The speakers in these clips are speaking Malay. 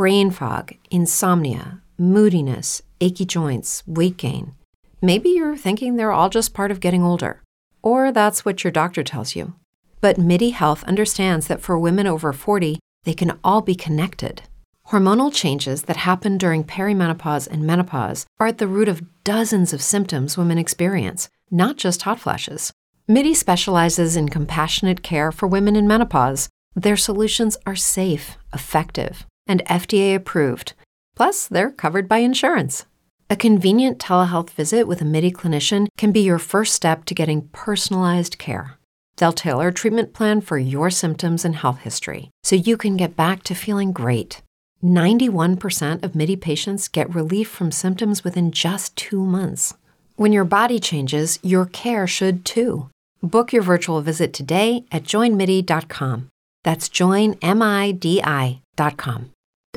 brain fog, insomnia, moodiness, achy joints, weight gain. Maybe you're thinking they're all just part of getting older, or that's what your doctor tells you. But MIDI Health understands that for women over 40, they can all be connected. Hormonal changes that happen during perimenopause and menopause are at the root of dozens of symptoms women experience, not just hot flashes. MIDI specializes in compassionate care for women in menopause. Their solutions are safe, effective, and FDA approved. Plus, they're covered by insurance. A convenient telehealth visit with a MIDI clinician can be your first step to getting personalized care. They'll tailor a treatment plan for your symptoms and health history so you can get back to feeling great. 91% of MIDI patients get relief from symptoms within just two months. When your body changes, your care should too. Book your virtual visit today at joinmidi.com. That's joinmidi.com.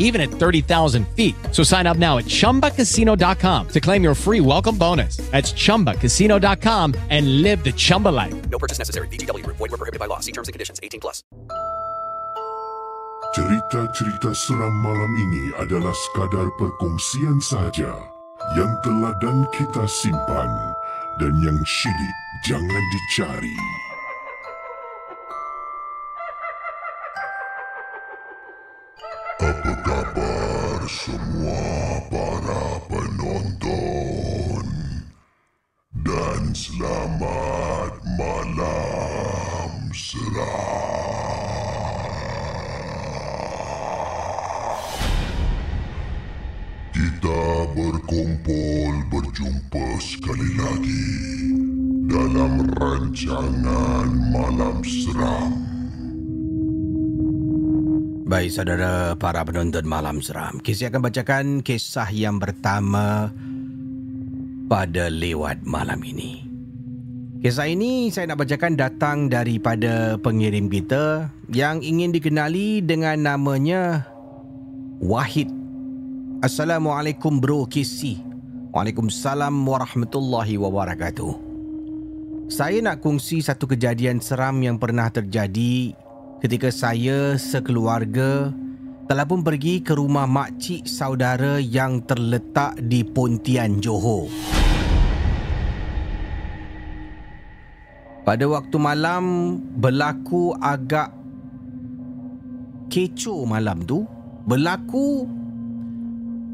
even at 30,000 feet. So sign up now at chumbacasino.com to claim your free welcome bonus. That's chumbacasino.com and live the Chumba life. No purchase necessary. VGW Group. Void were prohibited by law. See terms and conditions. 18 plus. Cerita-cerita seram malam ini adalah sekadar perkongsian sahaja yang teladan kita simpan dan yang syilid jangan dicari. Apa kabar semua para penonton? Dan selamat malam seram. Kita berkumpul berjumpa sekali lagi dalam rancangan Malam Seram. Baik saudara para penonton malam seram. Kisah akan bacakan kisah yang pertama pada lewat malam ini. Kisah ini saya nak bacakan datang daripada pengirim kita Yang ingin dikenali dengan namanya Wahid. Assalamualaikum bro Kisi Waalaikumsalam warahmatullahi wabarakatuh. Saya nak kongsi satu kejadian seram yang pernah terjadi ketika saya sekeluarga telah pun pergi ke rumah makcik saudara yang terletak di Pontian Johor. Pada waktu malam berlaku agak kecoh malam tu, berlaku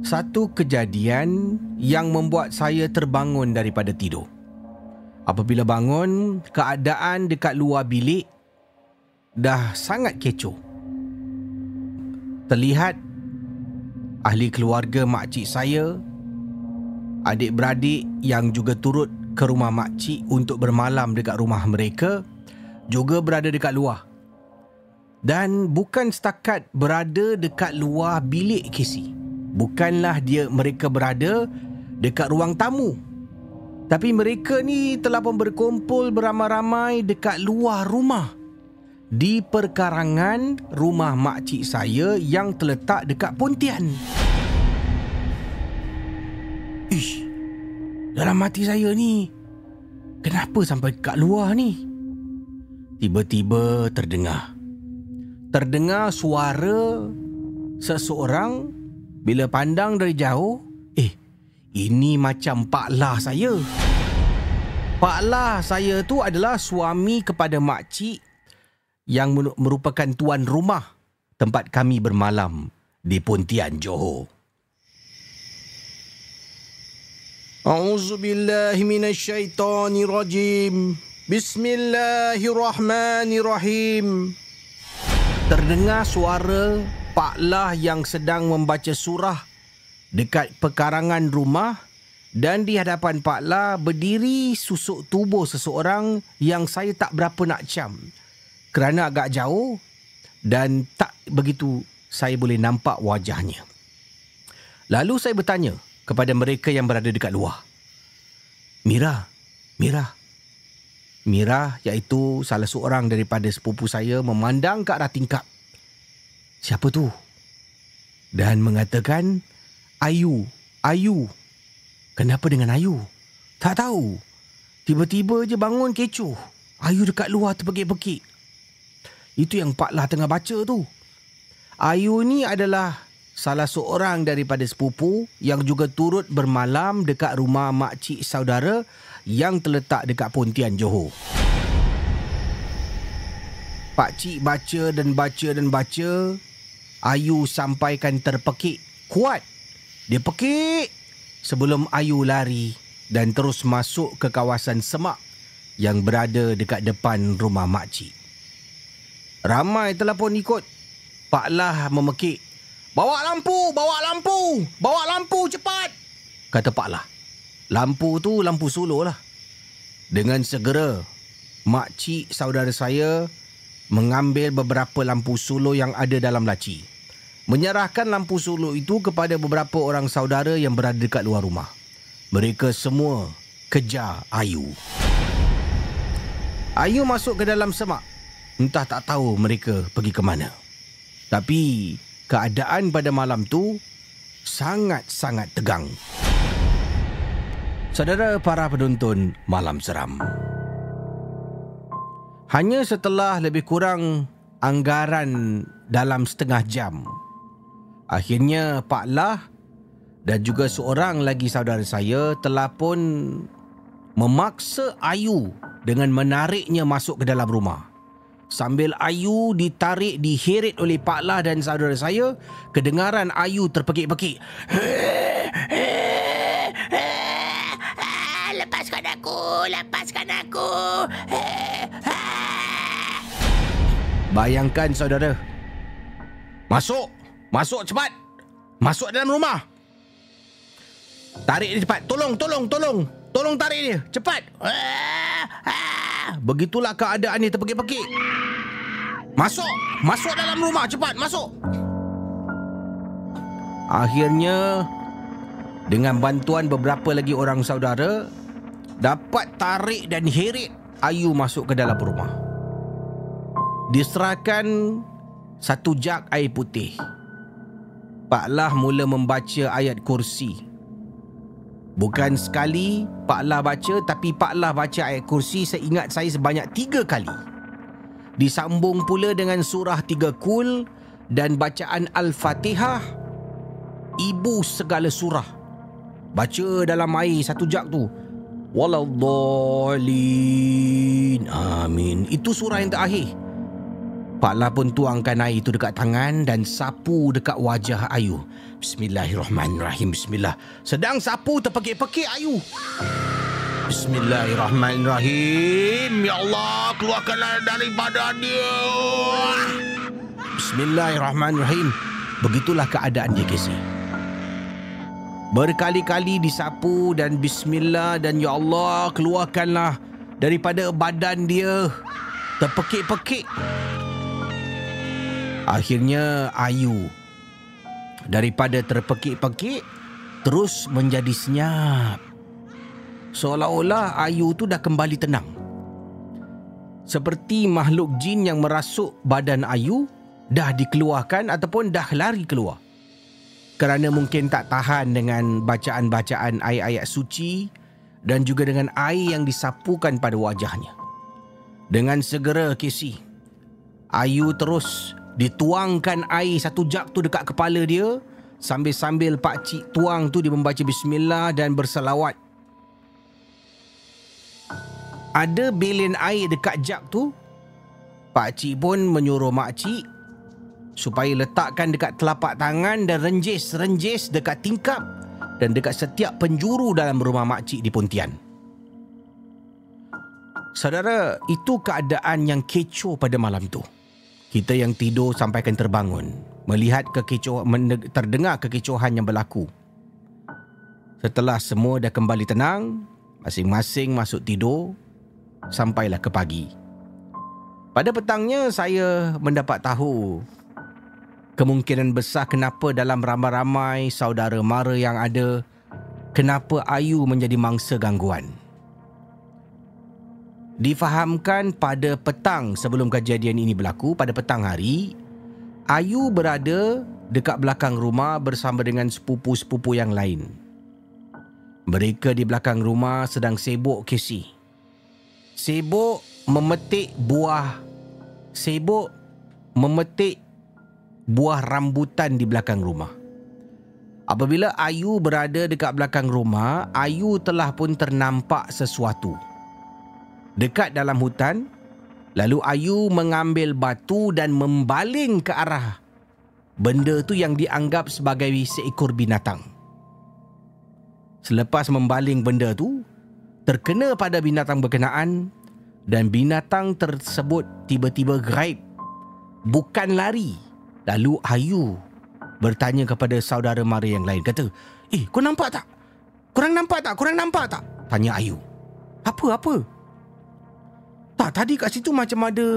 satu kejadian yang membuat saya terbangun daripada tidur. Apabila bangun, keadaan dekat luar bilik dah sangat kecoh. Terlihat ahli keluarga makcik saya, adik-beradik yang juga turut ke rumah makcik untuk bermalam dekat rumah mereka juga berada dekat luar. Dan bukan setakat berada dekat luar bilik Casey. Bukanlah dia mereka berada dekat ruang tamu. Tapi mereka ni telah pun berkumpul beramai-ramai dekat luar rumah di perkarangan rumah makcik saya yang terletak dekat Pontian. Ish, dalam hati saya ni, kenapa sampai kat luar ni? Tiba-tiba terdengar. Terdengar suara seseorang bila pandang dari jauh, eh, ini macam Pak Lah saya. Pak Lah saya tu adalah suami kepada makcik yang merupakan tuan rumah tempat kami bermalam di Pontian Johor. A'udzu billahi minasyaitonir rajim. Bismillahirrahmanirrahim. Terdengar suara Pak Lah yang sedang membaca surah dekat pekarangan rumah dan di hadapan Pak Lah berdiri susuk tubuh seseorang yang saya tak berapa nak cam kerana agak jauh dan tak begitu saya boleh nampak wajahnya. Lalu saya bertanya kepada mereka yang berada dekat luar. Mira, Mira, Mira iaitu salah seorang daripada sepupu saya memandang ke arah tingkap. Siapa tu? Dan mengatakan, Ayu, Ayu. Kenapa dengan Ayu? Tak tahu. Tiba-tiba je bangun kecoh. Ayu dekat luar terpekik-pekik. Itu yang Pak Lah tengah baca tu. Ayu ni adalah salah seorang daripada sepupu yang juga turut bermalam dekat rumah makcik saudara yang terletak dekat Pontian Johor. Pak Cik baca dan baca dan baca. Ayu sampaikan terpekik. Kuat. Dia pekik. Sebelum Ayu lari dan terus masuk ke kawasan semak yang berada dekat depan rumah makcik. Ramai telah pun ikut. Pak Lah memekik. Bawa lampu, bawa lampu, bawa lampu cepat. Kata Pak Lah. Lampu tu lampu solo lah. Dengan segera, makcik saudara saya mengambil beberapa lampu solo yang ada dalam laci. Menyerahkan lampu solo itu kepada beberapa orang saudara yang berada dekat luar rumah. Mereka semua kejar Ayu. Ayu masuk ke dalam semak. Entah tak tahu mereka pergi ke mana. Tapi keadaan pada malam tu sangat-sangat tegang. Saudara para penonton Malam Seram. Hanya setelah lebih kurang anggaran dalam setengah jam. Akhirnya Pak Lah dan juga seorang lagi saudara saya telah pun memaksa Ayu dengan menariknya masuk ke dalam rumah. Sambil Ayu ditarik diheret oleh Pak Lah dan saudara saya, kedengaran Ayu terpekik-pekik. Lepaskan aku, lepaskan aku. Bayangkan saudara. Masuk, masuk cepat. Masuk dalam rumah. Tarik dia cepat. Tolong, tolong, tolong. Tolong tarik dia. Cepat. Begitulah keadaan dia terpekik-pekik. Masuk. Masuk dalam rumah. Cepat. Masuk. Akhirnya, dengan bantuan beberapa lagi orang saudara, dapat tarik dan heret Ayu masuk ke dalam rumah. Diserahkan satu jak air putih. Pak Lah mula membaca ayat kursi. Bukan sekali Pak Lah baca tapi Pak Lah baca ayat kursi saya ingat saya sebanyak tiga kali. Disambung pula dengan surah tiga kul dan bacaan Al-Fatihah. Ibu segala surah. Baca dalam air satu jak tu. Waladdallin. Amin. Itu surah yang terakhir. Pak Lah pun tuangkan air itu dekat tangan dan sapu dekat wajah Ayu. Bismillahirrahmanirrahim. Bismillah. Sedang sapu terpekik-pekik Ayu. Bismillahirrahmanirrahim. Ya Allah, keluarkanlah daripada dia. Bismillahirrahmanirrahim. Begitulah keadaan dia, Casey. Berkali-kali disapu dan bismillah dan ya Allah keluarkanlah daripada badan dia terpekik-pekik. Akhirnya Ayu daripada terpekik-pekik terus menjadi senyap. Seolah-olah Ayu tu dah kembali tenang. Seperti makhluk jin yang merasuk badan Ayu dah dikeluarkan ataupun dah lari keluar kerana mungkin tak tahan dengan bacaan-bacaan ayat-ayat suci dan juga dengan air yang disapukan pada wajahnya. Dengan segera Casey, Ayu terus dituangkan air satu jak tu dekat kepala dia sambil-sambil Pak Cik tuang tu dia membaca bismillah dan bersalawat. Ada bilin air dekat jak tu. Pak Cik pun menyuruh Mak Cik supaya letakkan dekat telapak tangan dan renjis-renjis dekat tingkap dan dekat setiap penjuru dalam rumah makcik di Pontian. Saudara, itu keadaan yang kecoh pada malam tu. Kita yang tidur sampaikan terbangun, melihat kekecoh, terdengar kekecohan yang berlaku. Setelah semua dah kembali tenang, masing-masing masuk tidur, sampailah ke pagi. Pada petangnya saya mendapat tahu kemungkinan besar kenapa dalam ramai-ramai saudara mara yang ada, kenapa Ayu menjadi mangsa gangguan. Difahamkan pada petang sebelum kejadian ini berlaku, pada petang hari, Ayu berada dekat belakang rumah bersama dengan sepupu-sepupu yang lain. Mereka di belakang rumah sedang sibuk Casey. Sibuk memetik buah sibuk memetik buah rambutan di belakang rumah. Apabila Ayu berada dekat belakang rumah, Ayu telah pun ternampak sesuatu. Dekat dalam hutan, lalu Ayu mengambil batu dan membaling ke arah benda tu yang dianggap sebagai seekor binatang. Selepas membaling benda tu, terkena pada binatang berkenaan dan binatang tersebut tiba-tiba gaib. Bukan lari. Lalu Ayu bertanya kepada saudara mara yang lain. Kata, eh kau nampak tak? Korang nampak tak? Korang nampak tak? Tanya Ayu. Apa, apa? Tak, tadi kat situ macam ada...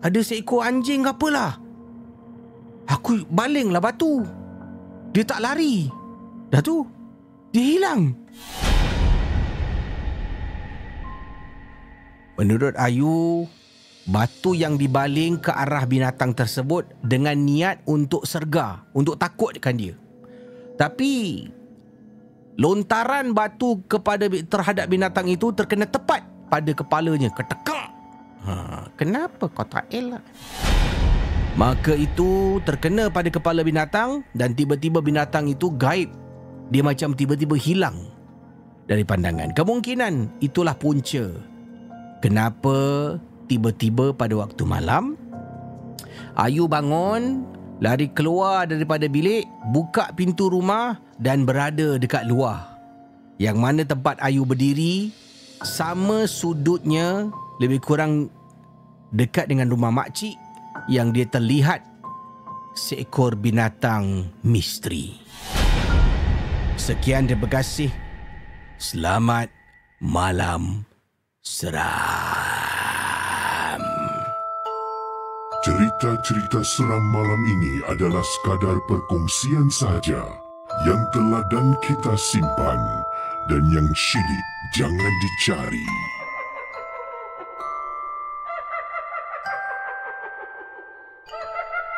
Ada seekor anjing ke apalah. Aku balinglah batu. Dia tak lari. Dah tu, dia hilang. Menurut Ayu, batu yang dibaling ke arah binatang tersebut dengan niat untuk serga, untuk takutkan dia. Tapi lontaran batu kepada terhadap binatang itu terkena tepat pada kepalanya, ketekak. Ha, kenapa kau tak elak? Maka itu terkena pada kepala binatang dan tiba-tiba binatang itu gaib. Dia macam tiba-tiba hilang dari pandangan. Kemungkinan itulah punca Kenapa tiba-tiba pada waktu malam Ayu bangun, lari keluar daripada bilik, buka pintu rumah dan berada dekat luar. Yang mana tempat Ayu berdiri sama sudutnya lebih kurang dekat dengan rumah makcik yang dia terlihat seekor binatang misteri. Sekian terima kasih. Selamat malam seram. Cerita-cerita seram malam ini adalah sekadar perkongsian sahaja yang telah dan kita simpan dan yang syilid jangan dicari.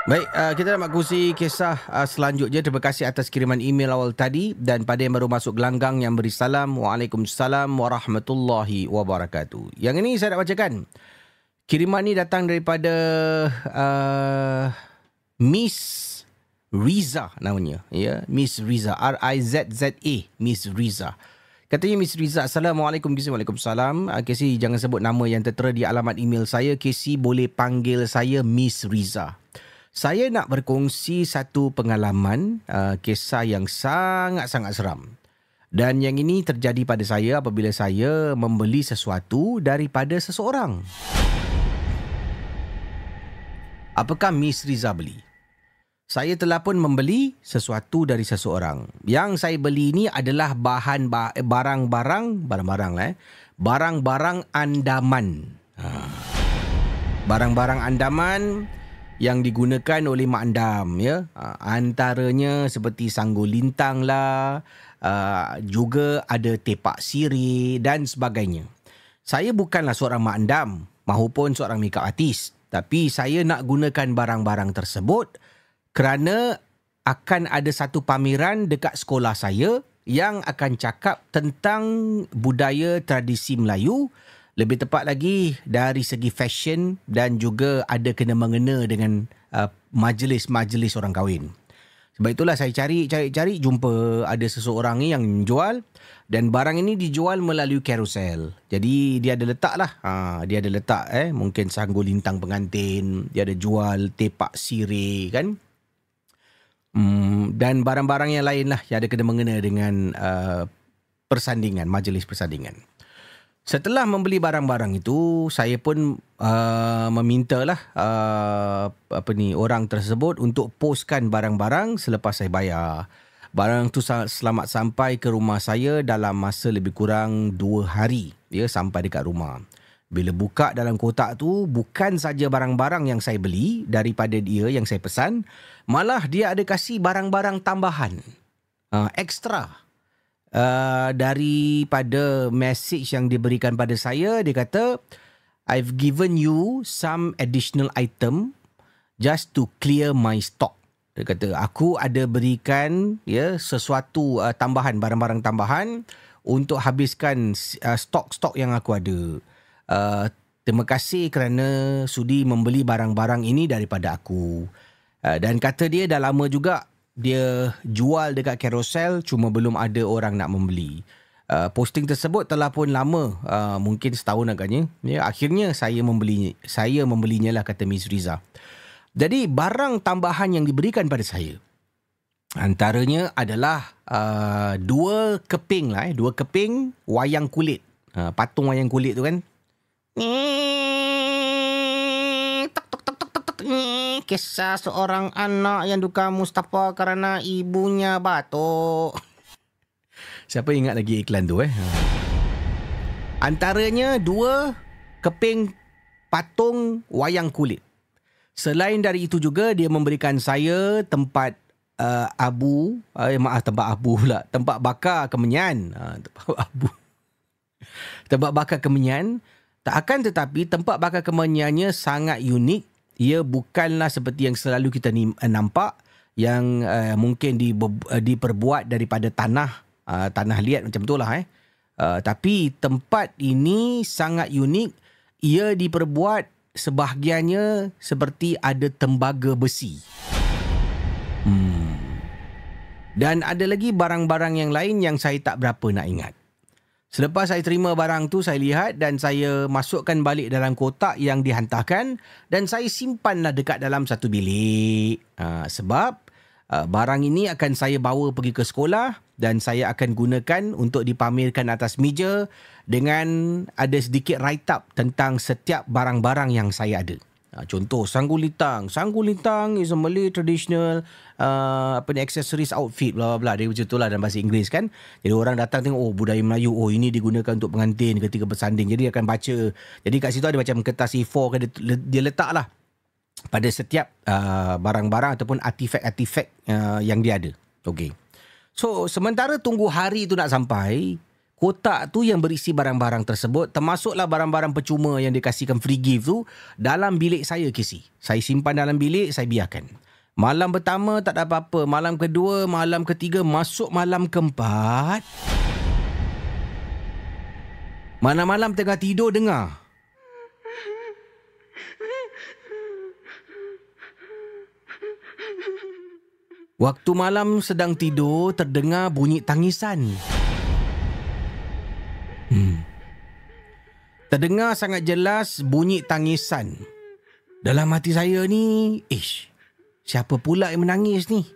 Baik, uh, kita nak kongsi kisah uh, selanjutnya. Terima kasih atas kiriman email awal tadi dan pada yang baru masuk gelanggang yang beri salam. Waalaikumsalam warahmatullahi wabarakatuh. Yang ini saya nak bacakan. Kiriman ini datang daripada uh, Miss Riza namanya. Ya, Miss Riza. R-I-Z-Z-A. Miss Riza. Katanya Miss Riza, Assalamualaikum. Waalaikumsalam. Uh, Kisi jangan sebut nama yang tertera di alamat email saya. Kisi boleh panggil saya Miss Riza. Saya nak berkongsi satu pengalaman uh, kisah yang sangat-sangat seram. Dan yang ini terjadi pada saya apabila saya membeli sesuatu daripada seseorang. Apakah Miss Riza beli? Saya telah pun membeli sesuatu dari seseorang. Yang saya beli ini adalah bahan barang-barang, barang-barang lah eh. Barang-barang andaman. Ha. Barang-barang andaman yang digunakan oleh Mak Andam ya uh, antaranya seperti sanggul lintang lah uh, juga ada tepak siri dan sebagainya saya bukanlah seorang Mak Andam maupun seorang makeup artist tapi saya nak gunakan barang-barang tersebut kerana akan ada satu pameran dekat sekolah saya yang akan cakap tentang budaya tradisi Melayu lebih tepat lagi dari segi fashion dan juga ada kena mengena dengan uh, majlis-majlis orang kahwin. Sebab itulah saya cari cari cari jumpa ada seseorang ni yang jual dan barang ini dijual melalui carousel. Jadi dia ada letak lah. Ha, dia ada letak eh mungkin sanggul lintang pengantin, dia ada jual tepak sirih kan. Hmm, dan barang-barang yang lain lah yang ada kena mengena dengan uh, persandingan, majlis persandingan. Setelah membeli barang-barang itu, saya pun uh, memintalah uh, apa ni orang tersebut untuk postkan barang-barang selepas saya bayar. Barang tu selamat sampai ke rumah saya dalam masa lebih kurang dua hari ya sampai dekat rumah. Bila buka dalam kotak tu bukan saja barang-barang yang saya beli daripada dia yang saya pesan, malah dia ada kasih barang-barang tambahan. Uh, ekstra uh, daripada message yang diberikan pada saya dia kata I've given you some additional item just to clear my stock. Dia kata aku ada berikan ya sesuatu uh, tambahan barang-barang tambahan untuk habiskan uh, stok-stok yang aku ada. Uh, terima kasih kerana sudi membeli barang-barang ini daripada aku. Uh, dan kata dia dah lama juga dia jual dekat carousel cuma belum ada orang nak membeli. Uh, posting tersebut telah pun lama uh, mungkin setahun agaknya. Ya akhirnya saya membelinya saya membelinya lah kata Miss Riza. Jadi barang tambahan yang diberikan pada saya antaranya adalah uh, dua keping lah eh. Dua keping wayang kulit. Uh, patung wayang kulit tu kan Kisah seorang anak yang duka Mustafa kerana ibunya batuk. Siapa ingat lagi iklan tu eh? Ha. Antaranya dua keping patung wayang kulit. Selain dari itu juga dia memberikan saya tempat uh, abu, eh, maaf tempat abu pula, tempat bakar kemenyan. Ha, tempat abu. tempat bakar kemenyan. Tak akan tetapi tempat bakar kemenyannya sangat unik. Ia bukanlah seperti yang selalu kita ni, uh, nampak yang uh, mungkin di, uh, diperbuat daripada tanah uh, tanah liat macam tu lah eh. Uh, tapi tempat ini sangat unik. Ia diperbuat sebahagiannya seperti ada tembaga besi. Hmm. Dan ada lagi barang-barang yang lain yang saya tak berapa nak ingat. Selepas saya terima barang tu, saya lihat dan saya masukkan balik dalam kotak yang dihantarkan dan saya simpanlah dekat dalam satu bilik. Uh, sebab uh, barang ini akan saya bawa pergi ke sekolah dan saya akan gunakan untuk dipamerkan atas meja dengan ada sedikit write up tentang setiap barang-barang yang saya ada. Uh, contoh sanggulitang. Sanggulitang is a Malay traditional uh, apa ni accessories outfit bla bla dia macam itulah dalam bahasa Inggeris kan. Jadi orang datang tengok oh budaya Melayu oh ini digunakan untuk pengantin ketika bersanding. Jadi akan baca. Jadi kat situ ada macam kertas A4 kan dia, dia letaklah pada setiap uh, barang-barang ataupun artifak-artifak uh, yang dia ada. Okey. So sementara tunggu hari tu nak sampai, kotak tu yang berisi barang-barang tersebut termasuklah barang-barang percuma yang dikasihkan free gift tu dalam bilik saya Kisi. Saya simpan dalam bilik, saya biarkan. Malam pertama tak ada apa-apa, malam kedua, malam ketiga, masuk malam keempat. Malam-malam tengah tidur dengar. Waktu malam sedang tidur terdengar bunyi tangisan. Hmm. Terdengar sangat jelas bunyi tangisan. Dalam hati saya ni, ish, siapa pula yang menangis ni?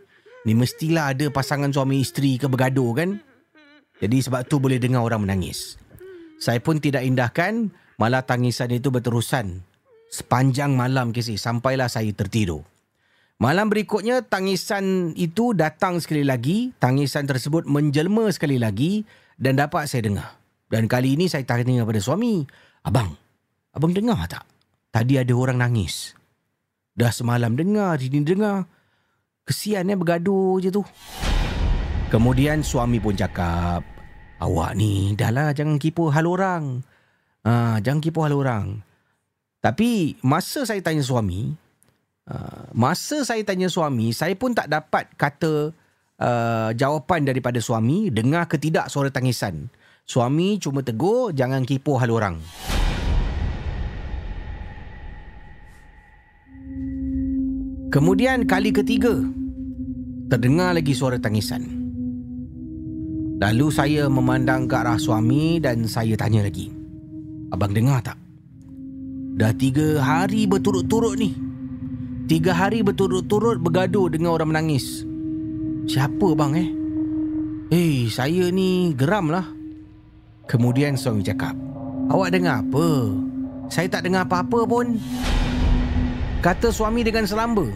Ni mestilah ada pasangan suami isteri ke bergaduh kan? Jadi sebab tu boleh dengar orang menangis. Saya pun tidak indahkan, malah tangisan itu berterusan. Sepanjang malam kisah sampailah saya tertidur. Malam berikutnya tangisan itu datang sekali lagi, tangisan tersebut menjelma sekali lagi dan dapat saya dengar. Dan kali ini saya tanya kepada suami, "Abang, abang dengar tak? Tadi ada orang nangis." Dah semalam dengar, ini dengar. Kesian eh bergaduh je tu. Kemudian suami pun cakap, "Awak ni dahlah jangan kipu hal orang." Ah, jangan kipu hal orang. Tapi masa saya tanya suami, Uh, masa saya tanya suami, saya pun tak dapat kata uh, jawapan daripada suami dengar ke tidak suara tangisan. Suami cuma tegur jangan kipu hal orang. Kemudian kali ketiga terdengar lagi suara tangisan. Lalu saya memandang ke arah suami dan saya tanya lagi. Abang dengar tak? Dah tiga hari berturut-turut ni Tiga hari berturut-turut bergaduh dengan orang menangis. Siapa bang eh? Eh, hey, saya ni geram lah. Kemudian suami cakap, Awak dengar apa? Saya tak dengar apa-apa pun. Kata suami dengan selamba.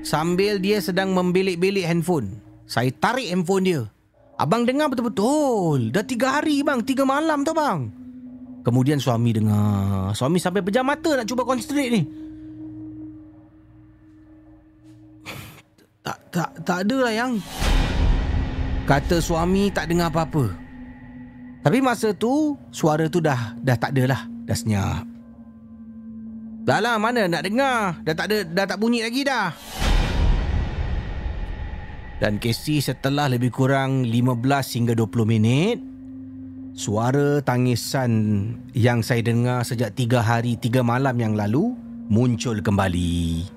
Sambil dia sedang membelik-belik handphone. Saya tarik handphone dia. Abang dengar betul-betul. Dah tiga hari bang, tiga malam tu bang. Kemudian suami dengar. Suami sampai pejam mata nak cuba concentrate ni. Tak tak tak ada lah yang Kata suami tak dengar apa-apa. Tapi masa tu suara tu dah dah tak ada lah, dah senyap. Dah lah mana nak dengar, dah tak ada dah tak bunyi lagi dah. Dan Casey setelah lebih kurang 15 hingga 20 minit Suara tangisan yang saya dengar sejak 3 hari 3 malam yang lalu Muncul kembali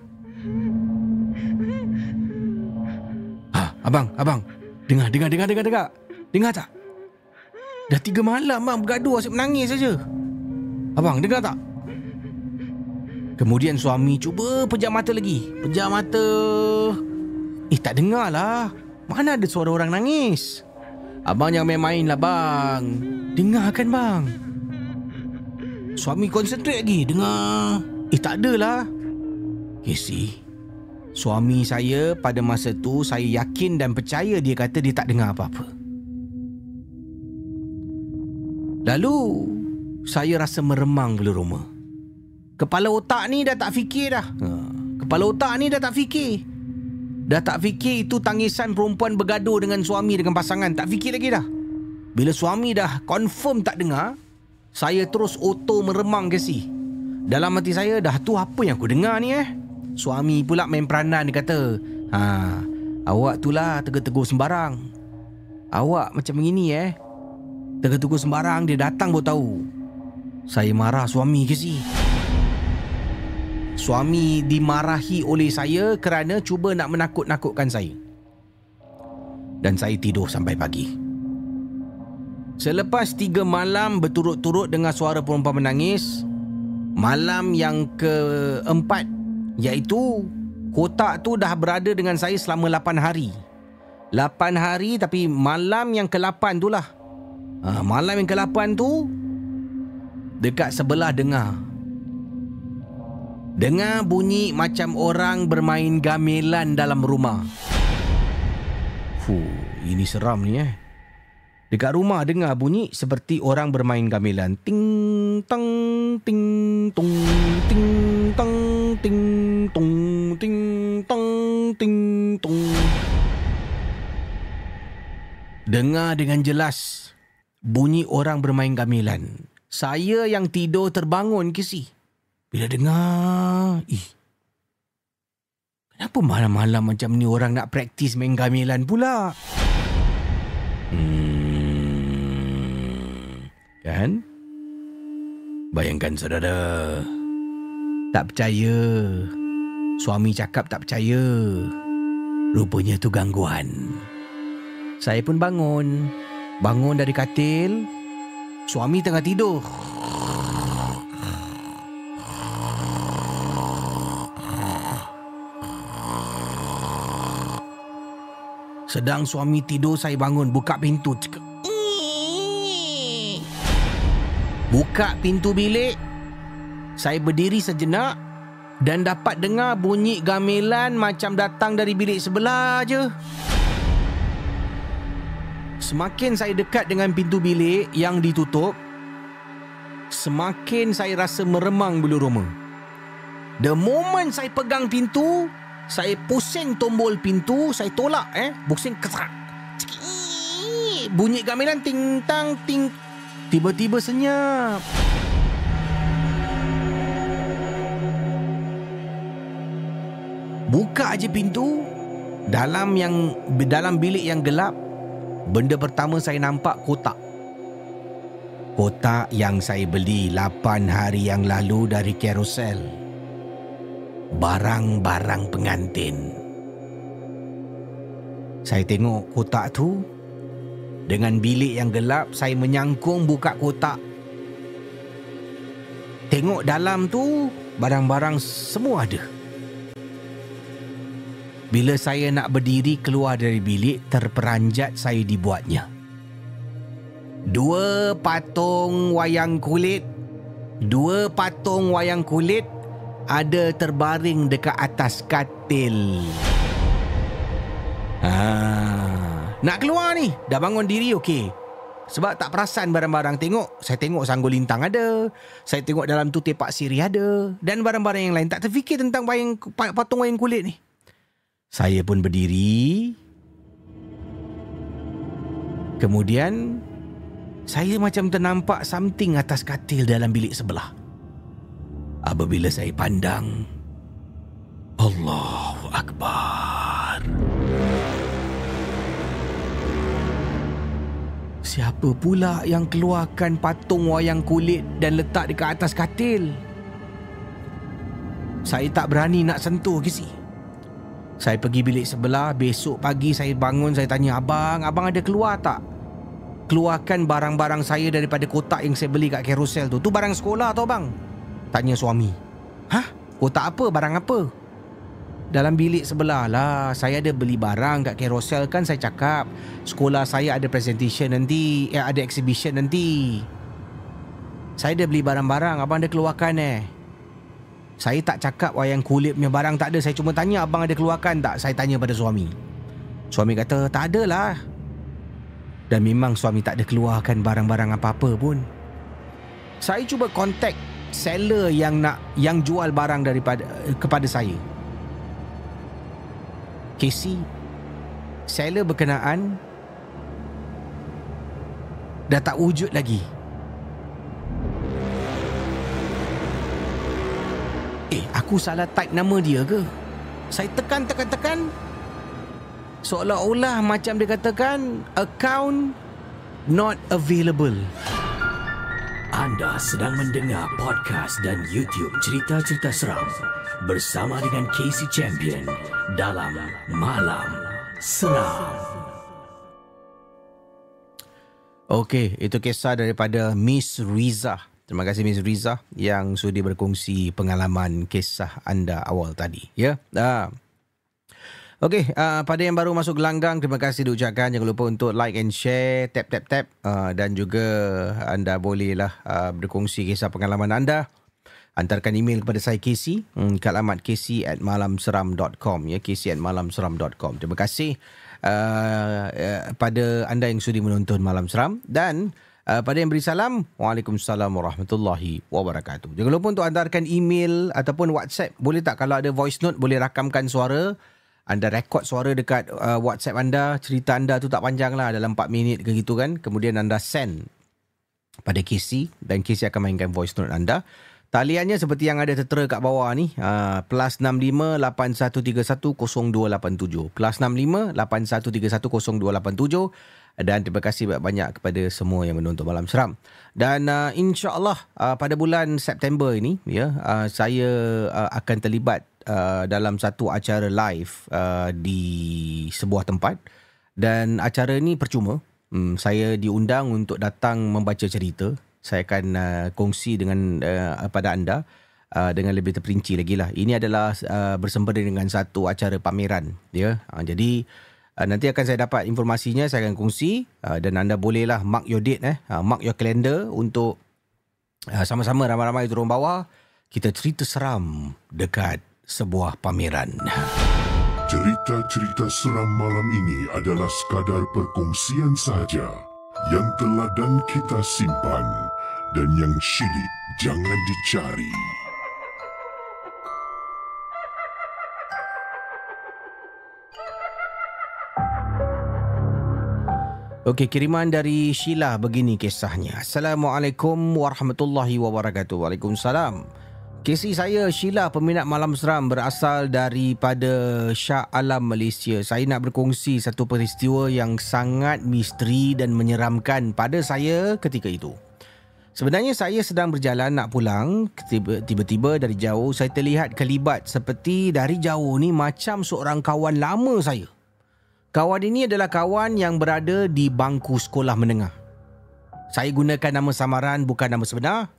Ha, abang, abang Dengar, dengar, dengar, dengar, dengar Dengar tak? Dah 3 malam bang. Bergaduh asyik menangis saja. Abang, dengar tak? Kemudian suami cuba pejam mata lagi. Pejam mata. Eh tak dengar lah Mana ada suara orang nangis? Abang jangan main-main lah bang. Dengar kan bang. Suami konsentrate lagi. Dengar. Eh tak ada lah Casey Suami saya pada masa tu Saya yakin dan percaya dia kata dia tak dengar apa-apa Lalu Saya rasa meremang bulu rumah Kepala otak ni dah tak fikir dah ha. Kepala otak ni dah tak fikir Dah tak fikir itu tangisan perempuan bergaduh dengan suami dengan pasangan. Tak fikir lagi dah. Bila suami dah confirm tak dengar, saya terus auto meremang ke si. Dalam hati saya, dah tu apa yang aku dengar ni eh? Suami pula main peranan dia kata, Ha, awak tu lah tegur-tegur sembarang. Awak macam begini eh. Tegur-tegur sembarang dia datang baru tahu. Saya marah suami ke si. Suami dimarahi oleh saya kerana cuba nak menakut-nakutkan saya. Dan saya tidur sampai pagi. Selepas tiga malam berturut-turut dengan suara perempuan menangis, malam yang keempat iaitu kotak tu dah berada dengan saya selama lapan hari. Lapan hari tapi malam yang ke-8 tu lah. Ha, malam yang ke-8 tu dekat sebelah dengar Dengar bunyi macam orang bermain gamelan dalam rumah. Fuh, ini seram ni eh. Dekat rumah dengar bunyi seperti orang bermain gamelan. Ting tang ting tung ting tang ting tung ting tang ting tung. Dengar dengan jelas bunyi orang bermain gamelan. Saya yang tidur terbangun ke si. Bila dengar, ih. Kenapa malam-malam macam ni orang nak praktis main gamelan pula? Hmm. Kan? Bayangkan saudara. Tak percaya. Suami cakap tak percaya. Rupanya tu gangguan. Saya pun bangun. Bangun dari katil. Suami tengah tidur. Sedang suami tidur saya bangun buka pintu. Buka pintu bilik. Saya berdiri sejenak dan dapat dengar bunyi gamelan macam datang dari bilik sebelah je. Semakin saya dekat dengan pintu bilik yang ditutup, semakin saya rasa meremang bulu roma. The moment saya pegang pintu, saya pusing tombol pintu, saya tolak eh, pusing kesak. Bunyi gamelan ting tang ting. Tiba-tiba senyap. Buka aja pintu, dalam yang dalam bilik yang gelap, benda pertama saya nampak kotak. Kotak yang saya beli 8 hari yang lalu dari carousel barang-barang pengantin. Saya tengok kotak tu dengan bilik yang gelap saya menyangkung buka kotak. Tengok dalam tu barang-barang semua ada. Bila saya nak berdiri keluar dari bilik terperanjat saya dibuatnya. Dua patung wayang kulit Dua patung wayang kulit ada terbaring dekat atas katil. Ha, nak keluar ni. Dah bangun diri okey. Sebab tak perasan barang-barang tengok. Saya tengok sanggul lintang ada. Saya tengok dalam tu tepak siri ada. Dan barang-barang yang lain. Tak terfikir tentang wayang, patung wayang kulit ni. Saya pun berdiri. Kemudian saya macam ternampak something atas katil dalam bilik sebelah. Apabila saya pandang, Allahu Akbar. Siapa pula yang keluarkan patung wayang kulit dan letak dekat atas katil? Saya tak berani nak sentuh ke. Saya pergi bilik sebelah, besok pagi saya bangun, saya tanya abang, abang ada keluar tak? Keluarkan barang-barang saya daripada kotak yang saya beli kat carousel tu. Tu barang sekolah tau bang? Tanya suami. Hah? Kotak apa? Barang apa? Dalam bilik sebelah lah Saya ada beli barang kat carousel kan Saya cakap Sekolah saya ada presentation nanti eh, Ada exhibition nanti Saya ada beli barang-barang Abang ada keluarkan eh Saya tak cakap wayang kulit punya barang tak ada. Saya cuma tanya abang ada keluarkan tak? Saya tanya pada suami. Suami kata tak ada lah. Dan memang suami tak ada keluarkan barang-barang apa-apa pun. Saya cuba contact seller yang nak yang jual barang daripada kepada saya. Casey Seller berkenaan Dah tak wujud lagi Eh aku salah type nama dia ke Saya tekan tekan tekan Seolah-olah macam dia katakan Account Not available Anda sedang mendengar podcast dan YouTube cerita-cerita seram bersama dengan Casey Champion dalam Malam Seram. Okey, itu kisah daripada Miss Riza. Terima kasih Miss Riza yang sudi berkongsi pengalaman kisah anda awal tadi. Ya. Ah. Okey, uh, pada yang baru masuk gelanggang, terima kasih diucapkan. Jangan lupa untuk like and share, tap tap tap uh, dan juga anda bolehlah uh, berkongsi kisah pengalaman anda. Hantarkan email kepada saya Casey hmm, ke alamat casey at malamseram.com ya casey at malamseram.com. Terima kasih uh, uh, pada anda yang sudi menonton Malam Seram dan Uh, pada yang beri salam, Waalaikumsalam warahmatullahi wabarakatuh. Jangan lupa untuk hantarkan email ataupun WhatsApp. Boleh tak kalau ada voice note, boleh rakamkan suara. Anda rekod suara dekat uh, WhatsApp anda. Cerita anda tu tak panjang lah dalam 4 minit ke gitu kan. Kemudian anda send pada Casey dan Casey akan mainkan voice note anda. Taliannya seperti yang ada tertera kat bawah ni. Uh, plus 65 8131 0287. Plus 65 8131 0287 dan terima kasih banyak-banyak kepada semua yang menonton malam seram. Dan uh, insyaallah uh, pada bulan September ini ya uh, saya uh, akan terlibat uh, dalam satu acara live uh, di sebuah tempat. Dan acara ini percuma. Hmm, saya diundang untuk datang membaca cerita. Saya akan uh, kongsi dengan uh, pada anda uh, dengan lebih terperinci lagi lah. Ini adalah uh, bersempena dengan satu acara pameran ya. Uh, jadi Uh, nanti akan saya dapat informasinya saya akan kongsi uh, dan anda bolehlah mark your date eh uh, mark your calendar untuk uh, sama-sama ramai-ramai turun bawah kita cerita seram dekat sebuah pameran. Cerita-cerita seram malam ini adalah sekadar perkongsian sahaja yang telah dan kita simpan dan yang syilid jangan dicari. Okey, kiriman dari Sheila begini kisahnya. Assalamualaikum warahmatullahi wabarakatuh. Waalaikumsalam. Kesi saya Sheila peminat malam seram berasal daripada Shah Alam Malaysia. Saya nak berkongsi satu peristiwa yang sangat misteri dan menyeramkan pada saya ketika itu. Sebenarnya saya sedang berjalan nak pulang, tiba-tiba dari jauh saya terlihat kelibat seperti dari jauh ni macam seorang kawan lama saya. Kawan ini adalah kawan yang berada di bangku sekolah menengah. Saya gunakan nama samaran bukan nama sebenar.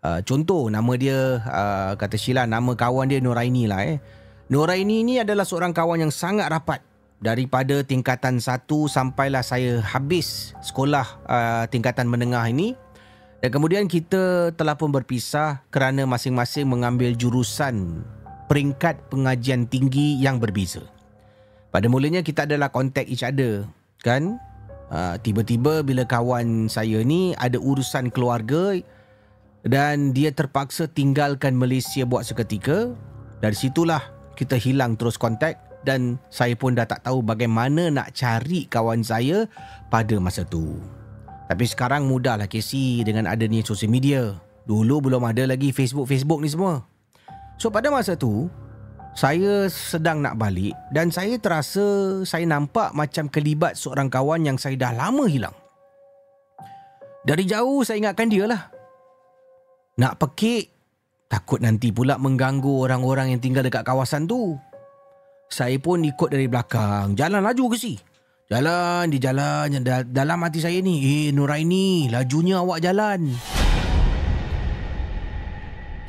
Uh, contoh nama dia uh, kata Sheila nama kawan dia Nuraini lah eh. Nuraini ini adalah seorang kawan yang sangat rapat daripada tingkatan satu sampailah saya habis sekolah uh, tingkatan menengah ini. Dan kemudian kita telah pun berpisah kerana masing-masing mengambil jurusan peringkat pengajian tinggi yang berbeza. Pada mulanya kita adalah contact each other, kan? Uh, tiba-tiba bila kawan saya ni ada urusan keluarga dan dia terpaksa tinggalkan Malaysia buat seketika, dari situlah kita hilang terus kontak dan saya pun dah tak tahu bagaimana nak cari kawan saya pada masa tu. Tapi sekarang mudahlah Casey dengan adanya sosial media. Dulu belum ada lagi Facebook-Facebook ni semua. So pada masa tu, saya sedang nak balik dan saya terasa saya nampak macam kelibat seorang kawan yang saya dah lama hilang. Dari jauh saya ingatkan dia lah. Nak pekik, takut nanti pula mengganggu orang-orang yang tinggal dekat kawasan tu. Saya pun ikut dari belakang, jalan laju ke si. Jalan di jalan dalam hati saya ni, eh Nuraini, lajunya awak jalan.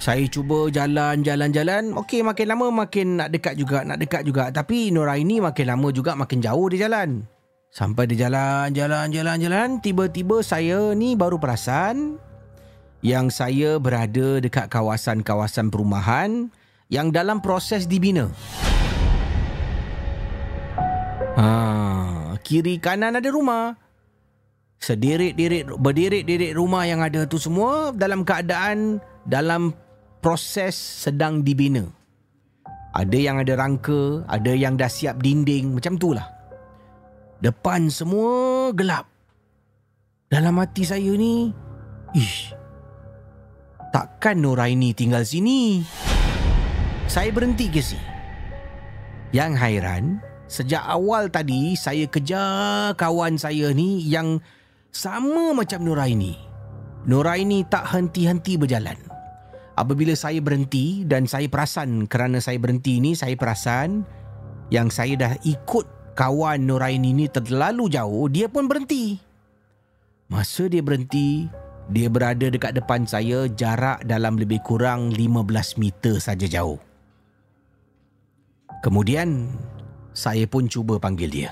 Saya cuba jalan, jalan, jalan. Okey, makin lama makin nak dekat juga, nak dekat juga. Tapi Nuraini makin lama juga makin jauh dia jalan. Sampai dia jalan, jalan, jalan, jalan. Tiba-tiba saya ni baru perasan yang saya berada dekat kawasan-kawasan perumahan yang dalam proses dibina. Ha, kiri kanan ada rumah. Sedirit-dirit berdirit-dirit rumah yang ada tu semua dalam keadaan dalam proses sedang dibina. Ada yang ada rangka, ada yang dah siap dinding, macam tu lah. Depan semua gelap. Dalam hati saya ni, ish, takkan Nuraini tinggal sini? Saya berhenti ke si? Yang hairan, sejak awal tadi saya kejar kawan saya ni yang sama macam Nuraini. Nuraini tak henti-henti berjalan. Apabila saya berhenti dan saya perasan kerana saya berhenti ni, saya perasan yang saya dah ikut kawan Nuraini ni terlalu jauh, dia pun berhenti. Masa dia berhenti, dia berada dekat depan saya jarak dalam lebih kurang 15 meter saja jauh. Kemudian, saya pun cuba panggil dia.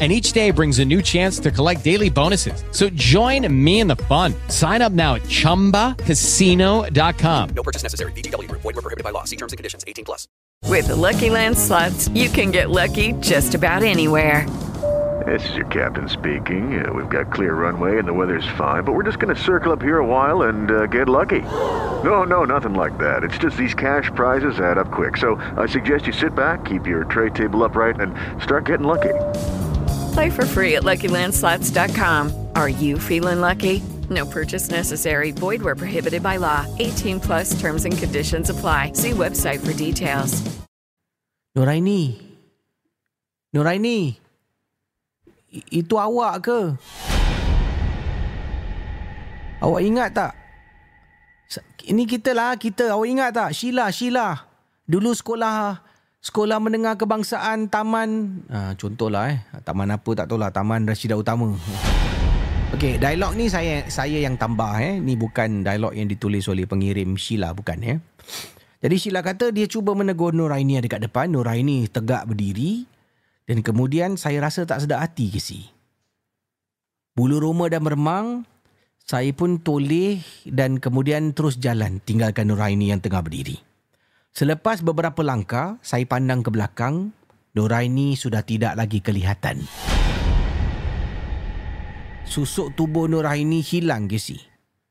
And each day brings a new chance to collect daily bonuses. So join me in the fun. Sign up now at chumbacasino.com. No purchase necessary. VGW Group. Void were prohibited by law. See terms and conditions. 18 plus. With the Lucky Land slots, you can get lucky just about anywhere. This is your captain speaking. Uh, we've got clear runway and the weather's fine, but we're just going to circle up here a while and uh, get lucky. No, no, nothing like that. It's just these cash prizes add up quick. So I suggest you sit back, keep your tray table upright, and start getting lucky. Play for free at LuckyLandSlots.com. Are you feeling lucky? No purchase necessary. Void where prohibited by law. 18 plus terms and conditions apply. See website for details. Nuraini. Nuraini. I- itu awak ke? Awak ingat tak? Ini kita lah, kita. Awak ingat tak? Sheila, Sheila. Dulu sekolah sekolah menengah kebangsaan Taman ha, contohlah eh. Taman apa tak tahu lah, Taman Rashidah Utama. Okey, dialog ni saya saya yang tambah eh. Ni bukan dialog yang ditulis oleh pengirim Sheila bukan eh. Jadi Sheila kata dia cuba menegur Nuraini dekat depan. Nuraini tegak berdiri dan kemudian saya rasa tak sedap hati ke si. Bulu roma dah meremang. Saya pun toleh dan kemudian terus jalan tinggalkan Nuraini yang tengah berdiri. Selepas beberapa langkah, saya pandang ke belakang. Nuraini sudah tidak lagi kelihatan. Susuk tubuh Nuraini hilang ke si?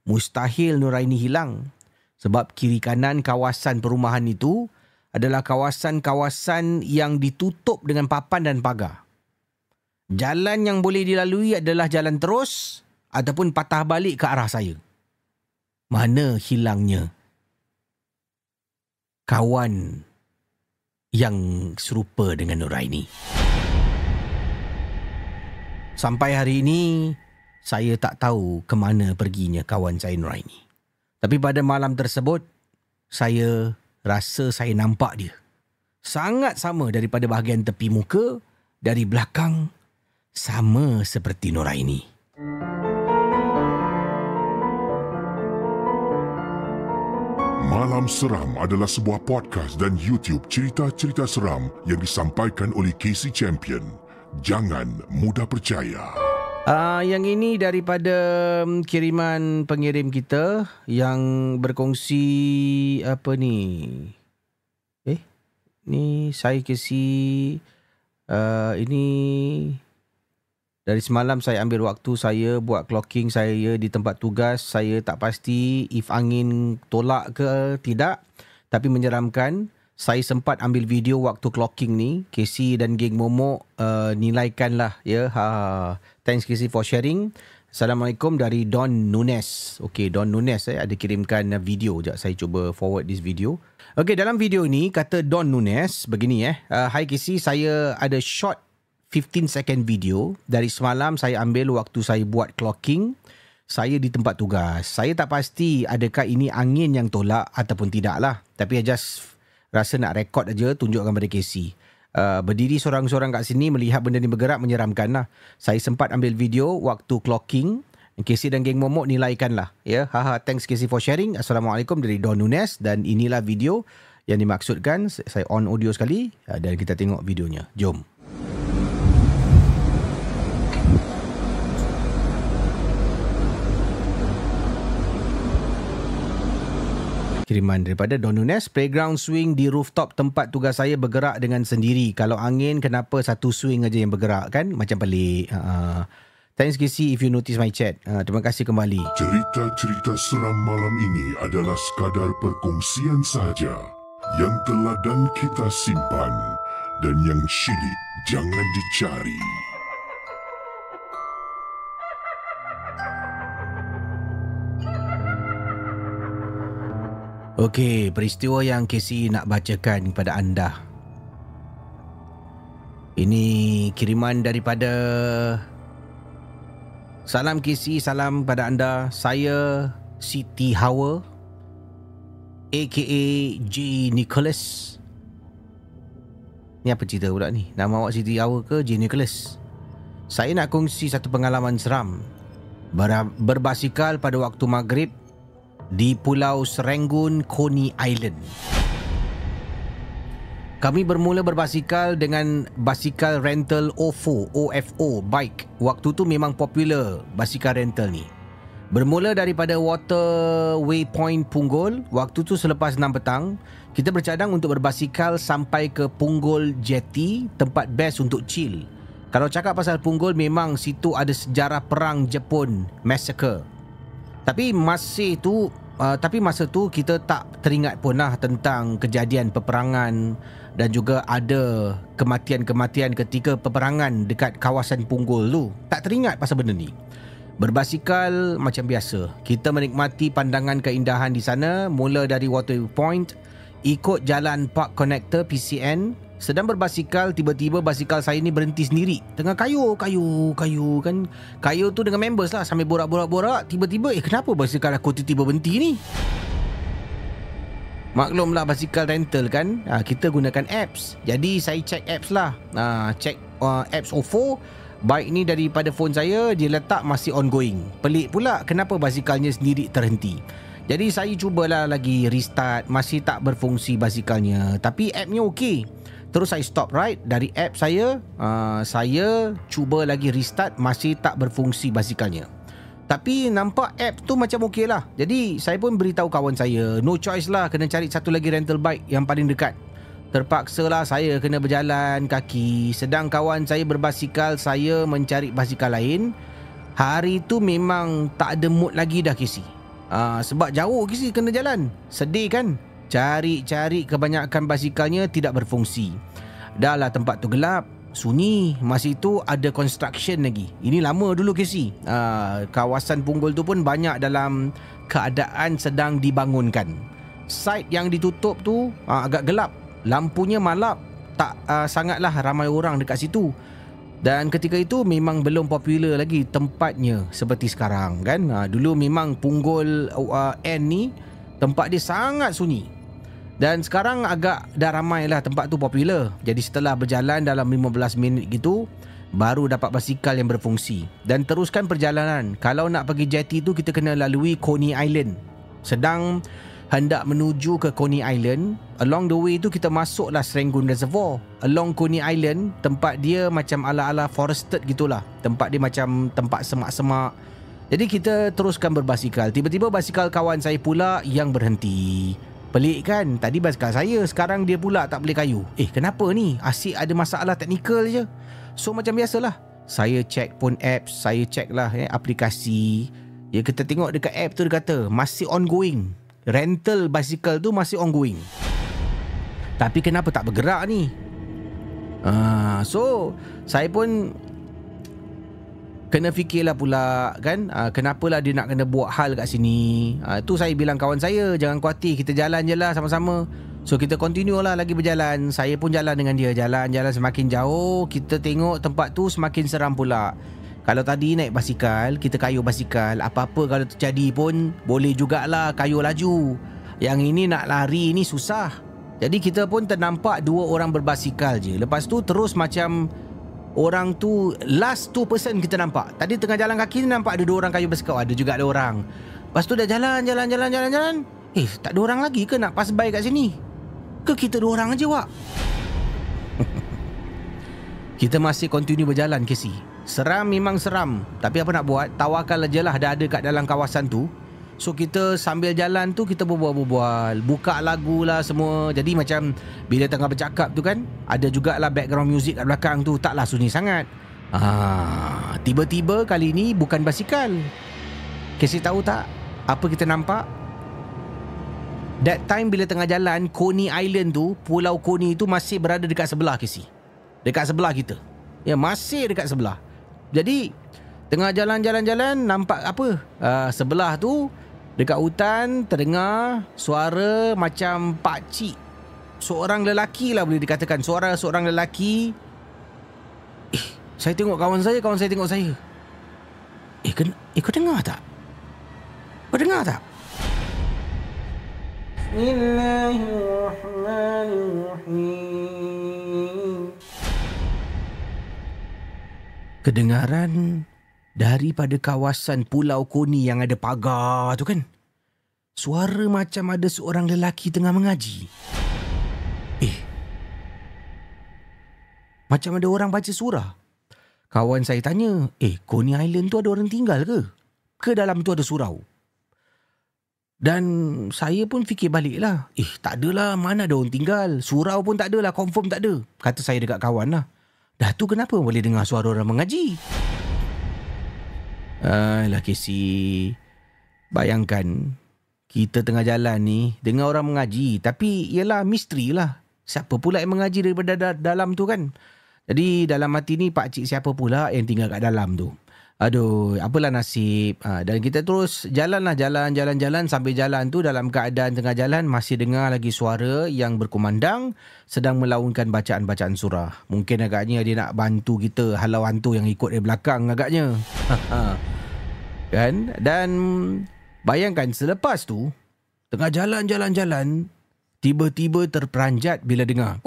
Mustahil Nuraini hilang. Sebab kiri kanan kawasan perumahan itu adalah kawasan-kawasan yang ditutup dengan papan dan pagar. Jalan yang boleh dilalui adalah jalan terus ataupun patah balik ke arah saya. Mana hilangnya kawan yang serupa dengan Nuraini? Sampai hari ini, saya tak tahu ke mana perginya kawan saya Nuraini. Tapi pada malam tersebut, saya rasa saya nampak dia. Sangat sama daripada bahagian tepi muka, dari belakang, sama seperti Nuraini. Malam Seram adalah sebuah podcast dan YouTube cerita-cerita seram yang disampaikan oleh Casey Champion. Jangan mudah percaya. Uh, yang ini daripada um, kiriman pengirim kita yang berkongsi apa ni? Eh, ni saya kasi uh, ini dari semalam saya ambil waktu saya buat clocking saya di tempat tugas. Saya tak pasti if angin tolak ke tidak. Tapi menyeramkan. Saya sempat ambil video waktu clocking ni. Casey dan geng Momo uh, nilaikanlah ya. Ha. Thanks Casey for sharing. Assalamualaikum dari Don Nunes. Okay, Don Nunes eh, ada kirimkan video. Sekejap saya cuba forward this video. Okay, dalam video ni kata Don Nunes begini eh. Uh, Hi Casey, saya ada short 15 second video. Dari semalam saya ambil waktu saya buat clocking. Saya di tempat tugas. Saya tak pasti adakah ini angin yang tolak ataupun tidak lah. Tapi I just rasa nak rekod aja tunjukkan pada Casey. Uh, berdiri seorang-seorang kat sini melihat benda ni bergerak menyeramkan lah. Saya sempat ambil video waktu clocking. Casey dan geng Momok nilaikan lah. Ya, haha, thanks Casey for sharing. Assalamualaikum dari Don Nunes dan inilah video yang dimaksudkan. Saya on audio sekali uh, dan kita tengok videonya. Jom. Kiriman daripada Don Nunes. Playground swing di rooftop tempat tugas saya bergerak dengan sendiri. Kalau angin, kenapa satu swing aja yang bergerak kan? Macam pelik. Uh, thanks Casey if you notice my chat. Uh, terima kasih kembali. Cerita-cerita seram malam ini adalah sekadar perkongsian sahaja yang telah dan kita simpan dan yang syilid jangan dicari. Okey, peristiwa yang Casey nak bacakan kepada anda. Ini kiriman daripada Salam Casey, salam kepada anda. Saya Siti Hawa aka J Nicholas. Ni apa cerita pula ni? Nama awak Siti Hawa ke J Nicholas? Saya nak kongsi satu pengalaman seram. Ber- berbasikal pada waktu maghrib di Pulau Serangoon, Coney Island. Kami bermula berbasikal dengan basikal rental OFO, OFO bike. Waktu tu memang popular basikal rental ni. Bermula daripada Waterway Point Punggol, waktu tu selepas 6 petang, kita bercadang untuk berbasikal sampai ke Punggol Jetty, tempat best untuk chill. Kalau cakap pasal Punggol, memang situ ada sejarah perang Jepun, massacre. Tapi masih tu uh, tapi masa tu kita tak teringat pun lah tentang kejadian peperangan dan juga ada kematian-kematian ketika peperangan dekat kawasan Punggol tu. Tak teringat pasal benda ni. Berbasikal macam biasa. Kita menikmati pandangan keindahan di sana mula dari Water Point, ikut jalan Park Connector PCN, sedang berbasikal tiba-tiba basikal saya ni berhenti sendiri. Tengah kayu kayu kayu kan. Kayu tu dengan members lah sambil borak-borak-borak. Tiba-tiba eh kenapa basikal aku tiba-tiba berhenti ni? Maklumlah basikal rental kan. Ha, kita gunakan apps. Jadi saya check apps lah. Ha, check uh, apps OFO Baik ni daripada phone saya Dia letak masih ongoing. Pelik pula Kenapa basikalnya sendiri terhenti? Jadi saya cubalah lagi restart. Masih tak berfungsi basikalnya. Tapi appnya okey Terus saya stop right? Dari app saya uh, Saya cuba lagi restart Masih tak berfungsi basikalnya. Tapi nampak app tu macam okey lah. Jadi saya pun beritahu kawan saya No choice lah kena cari satu lagi rental bike yang paling dekat. Terpaksa lah saya kena berjalan kaki. Sedang kawan saya berbasikal Saya mencari basikal lain. Hari tu memang tak ada mood lagi dah Kisi uh, Sebab jauh Kisi kena jalan. Sedih kan Cari-cari kebanyakan basikalnya tidak berfungsi. Dah lah tempat tu gelap, sunyi. Masih tu ada construction lagi. Ini lama dulu Casey. Uh, kawasan Punggol tu pun banyak dalam keadaan sedang dibangunkan. Site yang ditutup tu uh, agak gelap. Lampunya malap. Tak uh, sangatlah ramai orang dekat situ. Dan ketika itu memang belum popular lagi tempatnya seperti sekarang kan. Uh, dulu memang Punggol uh, N ni tempat dia sangat sunyi. Dan sekarang agak dah ramai lah tempat tu popular. Jadi setelah berjalan dalam 15 minit gitu, baru dapat basikal yang berfungsi. Dan teruskan perjalanan. Kalau nak pergi jetty tu, kita kena lalui Coney Island. Sedang hendak menuju ke Coney Island, Along the way tu kita masuklah Serangoon Reservoir. Along Coney Island, tempat dia macam ala-ala forested gitulah. Tempat dia macam tempat semak-semak. Jadi kita teruskan berbasikal. Tiba-tiba basikal kawan saya pula yang berhenti. Pelik kan? Tadi basikal saya, sekarang dia pula tak boleh kayu. Eh, kenapa ni? Asyik ada masalah teknikal je. So macam biasalah. Saya check pun apps, saya check lah eh, aplikasi. Ya kita tengok dekat app tu dia kata masih ongoing. Rental basikal tu masih ongoing. Tapi kenapa tak bergerak ni? Ah, so saya pun kena fikirlah pula kan? Uh, kenapalah dia nak kena buat hal kat sini? Uh, tu saya bilang kawan saya jangan khawatir kita jalan je lah sama-sama. So kita continue lah lagi berjalan. Saya pun jalan dengan dia. Jalan-jalan semakin jauh kita tengok tempat tu semakin seram pula. Kalau tadi naik basikal kita kayu basikal apa-apa kalau terjadi pun boleh jugalah kayu laju. Yang ini nak lari ni susah. Jadi kita pun ternampak dua orang berbasikal je. Lepas tu terus macam Orang tu Last two person kita nampak. Tadi tengah jalan kaki ni Nampak ada dua orang kayu basikal Ada juga ada orang. Lepas tu dah jalan Jalan jalan jalan jalan. Eh tak ada orang lagi ke Nak pass by kat sini? Ke kita dua orang aja Wak? Kita masih continue berjalan Casey. Seram memang seram. Tapi apa nak buat? Tawakal aja lah Dah ada kat dalam kawasan tu So kita sambil jalan tu kita berbual-bual. Buka lagu lah semua. Jadi macam bila tengah bercakap tu kan Ada jugalah background music kat belakang tu. Taklah sunyi sangat. Ah, Tiba-tiba kali ni bukan basikal. Casey tahu tak Apa kita nampak? That time bila tengah jalan Coney Island tu Pulau Coney tu masih berada dekat sebelah Casey. Dekat sebelah kita. Ya masih dekat sebelah. Jadi Tengah jalan-jalan-jalan Nampak apa? Uh, Sebelah tu Dekat hutan terdengar suara macam pak cik. Seorang lelaki lah boleh dikatakan. Suara seorang lelaki. Eh, saya tengok kawan saya, kawan saya tengok saya. Eh, ken- eh kau dengar tak? Kau dengar tak? Bismillahirrahmanirrahim. Kedengaran daripada kawasan Pulau Koni yang ada pagar tu kan. Suara macam ada seorang lelaki tengah mengaji. Eh. Macam ada orang baca surah. Kawan saya tanya, eh Coney Island tu ada orang tinggal ke? Ke dalam tu ada surau? Dan saya pun fikir balik lah. Eh tak adalah, mana ada orang tinggal. Surau pun tak adalah, confirm tak ada. Kata saya dekat kawan lah. Dah tu kenapa boleh dengar suara orang mengaji? Alah Casey Bayangkan Kita tengah jalan ni Dengar orang mengaji Tapi ialah misteri lah. Siapa pula yang mengaji daripada da- dalam tu kan? Jadi dalam hati ni Pakcik siapa pula yang tinggal kat dalam tu Aduh, apalah nasib. Ha, dan kita terus jalan lah, jalan, jalan, jalan. Sambil jalan tu dalam keadaan tengah jalan masih dengar lagi suara yang berkumandang sedang melaungkan bacaan-bacaan surah. Mungkin agaknya dia nak bantu kita halau hantu yang ikut dari belakang agaknya. kan? Dan bayangkan selepas tu, tengah jalan-jalan-jalan, tiba-tiba terperanjat bila dengar.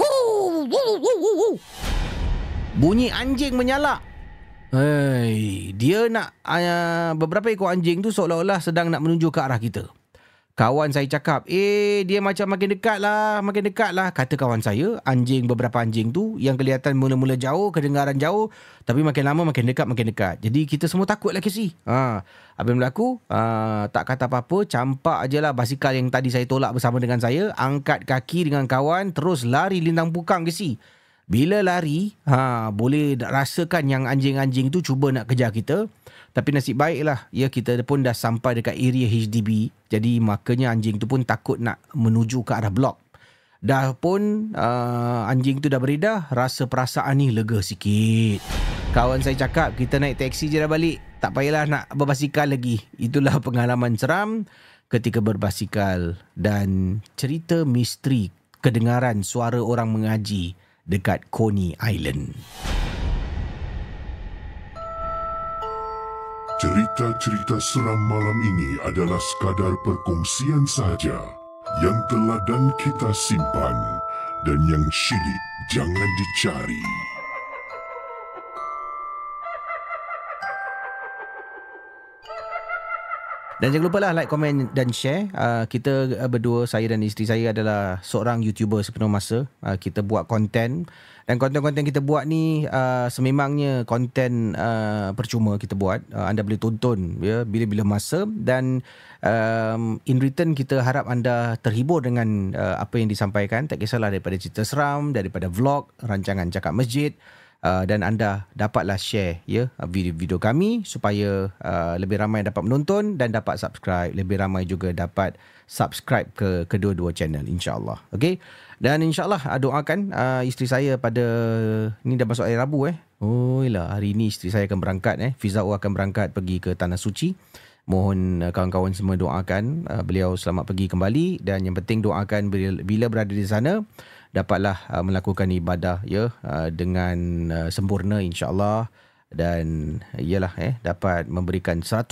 Bunyi anjing menyalak. Hei, dia nak uh, beberapa ekor anjing tu seolah-olah sedang nak menuju ke arah kita. Kawan saya cakap, eh dia macam makin dekat lah, makin dekat lah. Kata kawan saya, anjing beberapa anjing tu yang kelihatan mula-mula jauh, kedengaran jauh. Tapi makin lama makin dekat, makin dekat. Jadi kita semua takut lah Casey. Ha, yang berlaku? Ha, tak kata apa-apa, campak je lah basikal yang tadi saya tolak bersama dengan saya. Angkat kaki dengan kawan, terus lari lintang pukang Casey. Bila lari, ha, boleh rasakan yang anjing-anjing tu cuba nak kejar kita. Tapi nasib baiklah, ya kita pun dah sampai dekat area HDB. Jadi makanya anjing tu pun takut nak menuju ke arah blok. Dah pun uh, anjing tu dah beredar, rasa perasaan ni lega sikit. Kawan saya cakap, kita naik teksi je dah balik. Tak payahlah nak berbasikal lagi. Itulah pengalaman seram ketika berbasikal. Dan cerita misteri kedengaran suara orang mengaji dekat Coney Island. Cerita-cerita seram malam ini adalah sekadar perkongsian sahaja yang telah dan kita simpan dan yang syilid jangan dicari. Dan jangan lupa lah like, komen dan share. Uh, kita uh, berdua, saya dan isteri saya adalah seorang YouTuber sepenuh masa. Uh, kita buat konten. Dan konten-konten kita buat ni uh, sememangnya konten uh, percuma kita buat. Uh, anda boleh tonton ya bila-bila masa. Dan um, in return kita harap anda terhibur dengan uh, apa yang disampaikan. Tak kisahlah daripada cerita seram, daripada vlog, rancangan cakap masjid. Uh, dan anda dapatlah share ya video-video kami supaya uh, lebih ramai dapat menonton dan dapat subscribe. Lebih ramai juga dapat subscribe ke kedua-dua channel insyaallah. Okey? Dan insyaallah uh, doakan uh, isteri saya pada ni dah masuk hari Rabu eh? Oh lah hari ni isteri saya akan berangkat eh? Fizau akan berangkat pergi ke tanah suci. Mohon uh, kawan-kawan semua doakan uh, beliau selamat pergi kembali. Dan yang penting doakan bila, bila berada di sana dapatlah uh, melakukan ibadah ya uh, dengan uh, sempurna insyaallah dan iyalah eh dapat memberikan 100%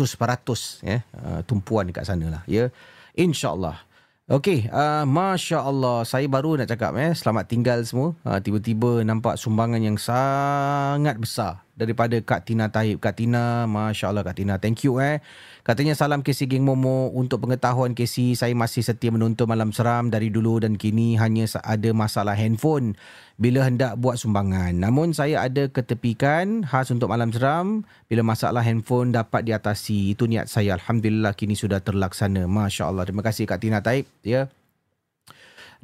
ya uh, tumpuan dekat sana lah ya insyaallah Okey, uh, Masya Allah. Saya baru nak cakap eh, selamat tinggal semua. Uh, tiba-tiba nampak sumbangan yang sangat besar daripada Kak Tina Taib. Kak Tina, Masya Allah Kak Tina. Thank you eh. Katanya salam Casey Geng Momo. Untuk pengetahuan Casey, saya masih setia menonton Malam Seram dari dulu dan kini hanya ada masalah handphone bila hendak buat sumbangan. Namun saya ada ketepikan khas untuk Malam Seram bila masalah handphone dapat diatasi. Itu niat saya. Alhamdulillah kini sudah terlaksana. Masya Allah. Terima kasih Kak Tina Taib. Ya.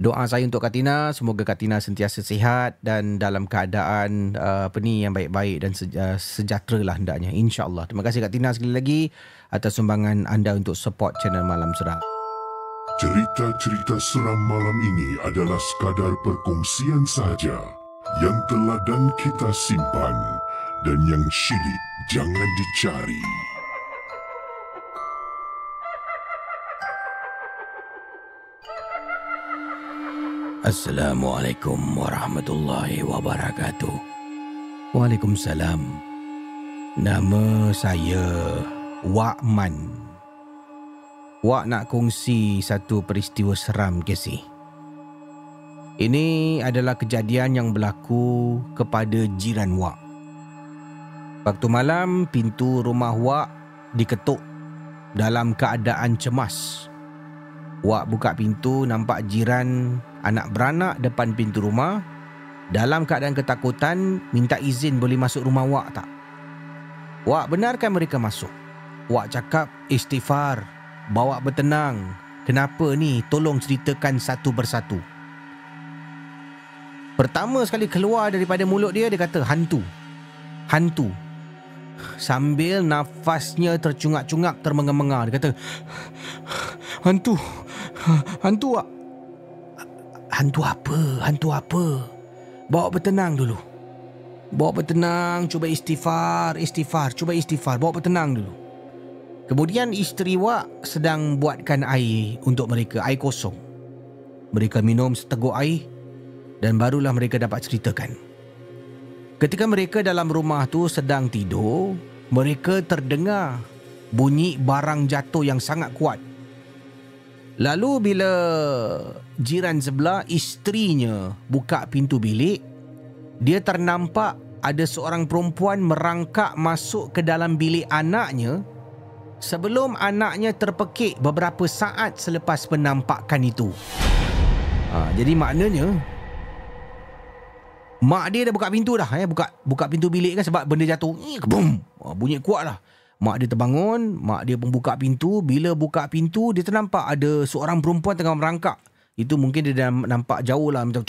Doa saya untuk Katina, semoga Katina sentiasa sihat dan dalam keadaan uh, apa ni yang baik-baik dan uh, sejahtera lah hendaknya. InsyaAllah. Terima kasih Katina sekali lagi atas sumbangan anda untuk support channel Malam Seram. Cerita-cerita seram malam ini adalah sekadar perkongsian sahaja yang telah dan kita simpan dan yang syilid jangan dicari. Assalamualaikum warahmatullahi wabarakatuh. Waalaikumsalam. Nama saya Wak Man. Wak nak kongsi satu peristiwa seram ke si. Ini adalah kejadian yang berlaku kepada jiran Wak. Waktu malam, pintu rumah Wak diketuk dalam keadaan cemas. Wak buka pintu nampak jiran anak beranak depan pintu rumah dalam keadaan ketakutan minta izin boleh masuk rumah Wak tak? Wak benarkan mereka masuk. Wak cakap istighfar, bawa bertenang. Kenapa ni? Tolong ceritakan satu persatu. Pertama sekali keluar daripada mulut dia, dia kata hantu. Hantu. Sambil nafasnya tercungak-cungak termenga-menga. Dia kata, hantu. Hantu Wak. Hantu apa? Hantu apa? Bawa bertenang dulu. Bawa bertenang, cuba istighfar, istighfar, cuba istighfar, bawa bertenang dulu. Kemudian isteri Wak sedang buatkan air untuk mereka, air kosong. Mereka minum seteguk air dan barulah mereka dapat ceritakan. Ketika mereka dalam rumah tu sedang tidur, mereka terdengar bunyi barang jatuh yang sangat kuat Lalu bila jiran sebelah isterinya buka pintu bilik, dia ternampak ada seorang perempuan merangkak masuk ke dalam bilik anaknya sebelum anaknya terpekik beberapa saat selepas penampakan itu. Ha, jadi maknanya mak dia dah buka pintu dah eh buka buka pintu bilik kan sebab benda jatuh. Boom. Ha, bunyi kuat lah. Mak dia terbangun, mak dia pun buka pintu. Bila buka pintu, dia ternampak ada seorang perempuan tengah merangkak. Itu mungkin dia dah nampak jauh lah. Macam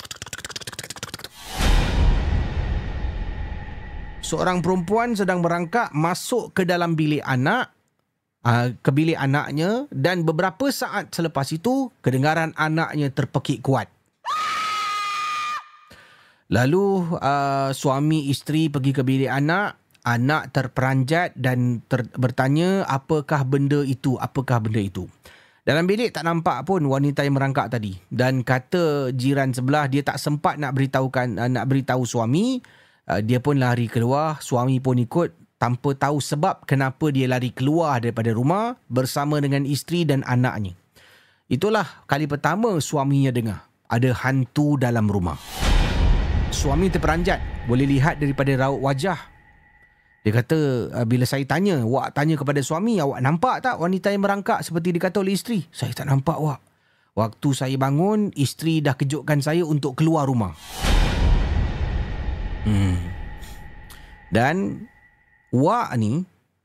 Seorang perempuan sedang merangkak masuk ke dalam bilik anak. Uh, ke bilik anaknya. Dan beberapa saat selepas itu, kedengaran anaknya terpekik kuat. Lalu uh, suami isteri pergi ke bilik anak anak terperanjat dan ter- bertanya apakah benda itu apakah benda itu dalam bilik tak nampak pun wanita yang merangkak tadi. Dan kata jiran sebelah dia tak sempat nak beritahukan uh, nak beritahu suami. Uh, dia pun lari keluar. Suami pun ikut tanpa tahu sebab kenapa dia lari keluar daripada rumah bersama dengan isteri dan anaknya. Itulah kali pertama suaminya dengar ada hantu dalam rumah. Suami terperanjat. Boleh lihat daripada raut wajah Dia kata uh, bila saya tanya, Wak tanya kepada suami, awak nampak tak wanita yang merangkak seperti dikata oleh isteri? Saya tak nampak, Wak. Waktu saya bangun, isteri dah kejutkan saya untuk keluar rumah. Hmm. Dan Wak ni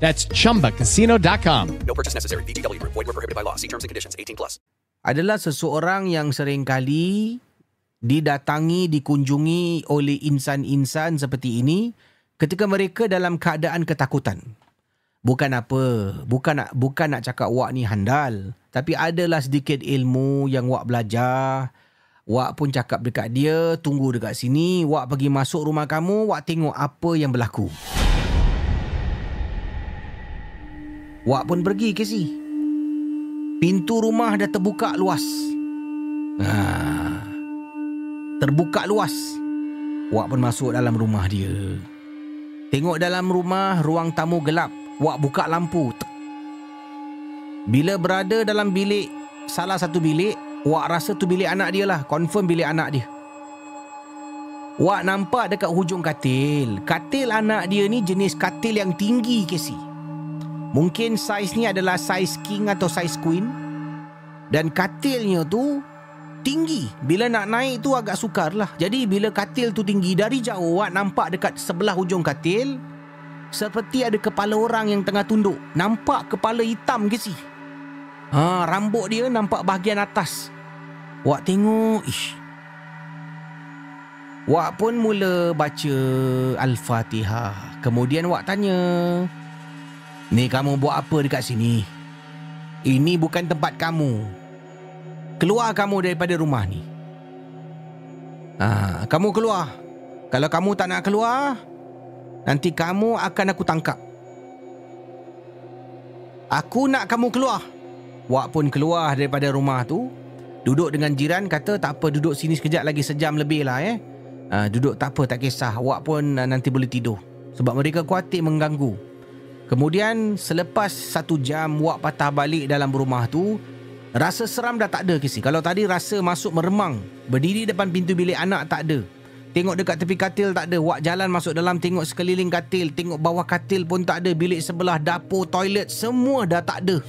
That's chumbacasino.com. No purchase necessary. Group. Void were prohibited by law. See terms and conditions. 18 plus. adalah seseorang yang seringkali didatangi, dikunjungi oleh insan-insan seperti ini ketika mereka dalam keadaan ketakutan. Bukan apa, bukan nak bukan nak cakap wak ni handal, tapi adalah sedikit ilmu yang wak belajar. Wak pun cakap dekat dia, tunggu dekat sini, wak pergi masuk rumah kamu, wak tengok apa yang berlaku. Wak pun pergi ke si. Pintu rumah dah terbuka luas. Ha. Terbuka luas. Wak pun masuk dalam rumah dia. Tengok dalam rumah ruang tamu gelap. Wak buka lampu. Bila berada dalam bilik salah satu bilik, Wak rasa tu bilik anak dia lah. Confirm bilik anak dia. Wak nampak dekat hujung katil. Katil anak dia ni jenis katil yang tinggi si. Mungkin saiz ni adalah saiz king atau saiz queen. Dan katilnya tu tinggi. Bila nak naik tu agak sukar lah. Jadi bila katil tu tinggi dari jauh awak nampak dekat sebelah hujung katil seperti ada kepala orang yang tengah tunduk. Nampak kepala hitam ke si? Ha, rambut dia nampak bahagian atas. Wak tengok, ish. Wak pun mula baca Al-Fatihah. Kemudian Wak tanya, Ni kamu buat apa dekat sini? Ini bukan tempat kamu. Keluar kamu daripada rumah ni. Ha, kamu keluar. Kalau kamu tak nak keluar, nanti kamu akan aku tangkap. Aku nak kamu keluar. Wak pun keluar daripada rumah tu. Duduk dengan jiran kata tak apa duduk sini sekejap lagi sejam lebih lah eh. Ha, duduk tak apa tak kisah. Wak pun nanti boleh tidur. Sebab mereka khawatir mengganggu. Kemudian selepas satu jam Wak patah balik dalam rumah tu Rasa seram dah tak ada kisi. Kalau tadi rasa masuk meremang Berdiri depan pintu bilik anak tak ada. Tengok dekat tepi katil tak ada. Wak jalan masuk dalam tengok sekeliling katil Tengok bawah katil pun tak ada. Bilik sebelah dapur, toilet Semua dah tak ada.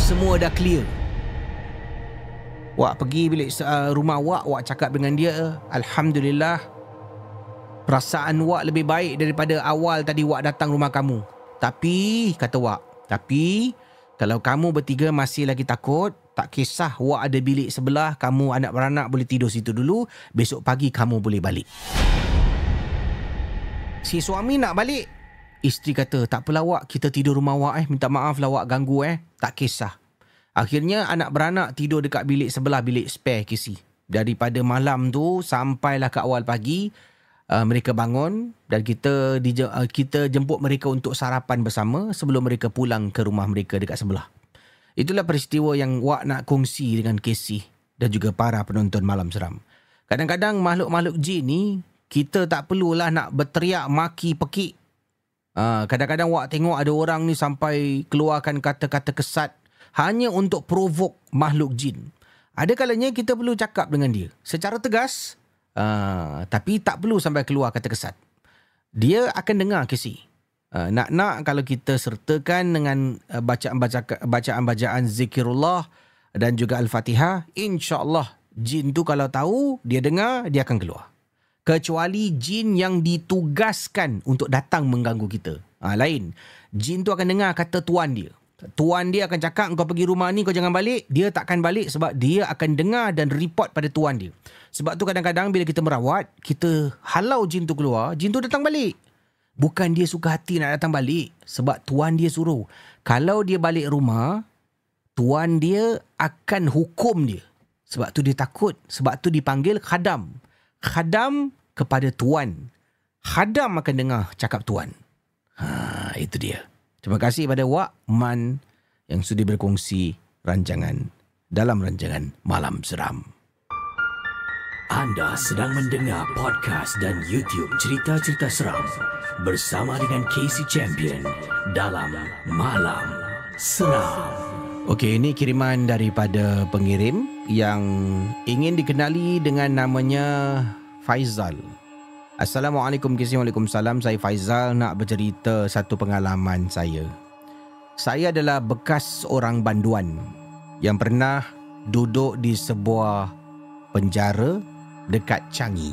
Semua dah clear. Wak pergi bilik uh, rumah Wak Wak cakap dengan dia Alhamdulillah Perasaan Wak lebih baik daripada awal tadi Wak datang rumah kamu tapi, kata Wak, tapi kalau kamu bertiga masih lagi takut, tak kisah Wak ada bilik sebelah, kamu anak beranak boleh tidur situ dulu, besok pagi kamu boleh balik. Si suami nak balik. Isteri kata, tak apalah Wak, kita tidur rumah Wak eh, minta maaf lah Wak ganggu eh. Tak kisah. Akhirnya anak beranak tidur dekat bilik sebelah bilik spare kisi. Daripada malam tu sampailah ke awal pagi, uh, mereka bangun dan kita di, uh, kita jemput mereka untuk sarapan bersama sebelum mereka pulang ke rumah mereka dekat sebelah. Itulah peristiwa yang Wak nak kongsi dengan Casey dan juga para penonton Malam Seram. Kadang-kadang makhluk-makhluk jin ni kita tak perlulah nak berteriak maki pekik. Uh, kadang-kadang Wak tengok ada orang ni sampai keluarkan kata-kata kesat hanya untuk provoke makhluk jin. Ada kalanya kita perlu cakap dengan dia secara tegas Uh, tapi tak perlu sampai keluar kata kesat. Dia akan dengar kisi. Uh, nak-nak kalau kita sertakan dengan uh, bacaan-bacaan zikirullah dan juga Al-Fatihah, insya-Allah jin tu kalau tahu, dia dengar, dia akan keluar. Kecuali jin yang ditugaskan untuk datang mengganggu kita. Ha, lain. Jin tu akan dengar kata tuan dia. Tuan dia akan cakap kau pergi rumah ni kau jangan balik. Dia takkan balik sebab dia akan dengar dan report pada tuan dia. Sebab tu kadang-kadang bila kita merawat, kita halau jin tu keluar, jin tu datang balik. Bukan dia suka hati nak datang balik sebab tuan dia suruh. Kalau dia balik rumah, tuan dia akan hukum dia. Sebab tu dia takut. Sebab tu dipanggil khadam. Khadam kepada tuan. Khadam akan dengar cakap tuan. Ha, itu dia. Terima kasih pada Wak Man yang sudi berkongsi rancangan dalam rancangan Malam Seram. Anda sedang mendengar podcast dan YouTube cerita-cerita seram bersama dengan Casey Champion dalam Malam Seram. Okey, ini kiriman daripada pengirim yang ingin dikenali dengan namanya Faizal. Assalamualaikum Kisi Waalaikumsalam. Saya Faizal nak bercerita satu pengalaman saya. Saya adalah bekas orang banduan Yang pernah duduk di sebuah penjara dekat Changi.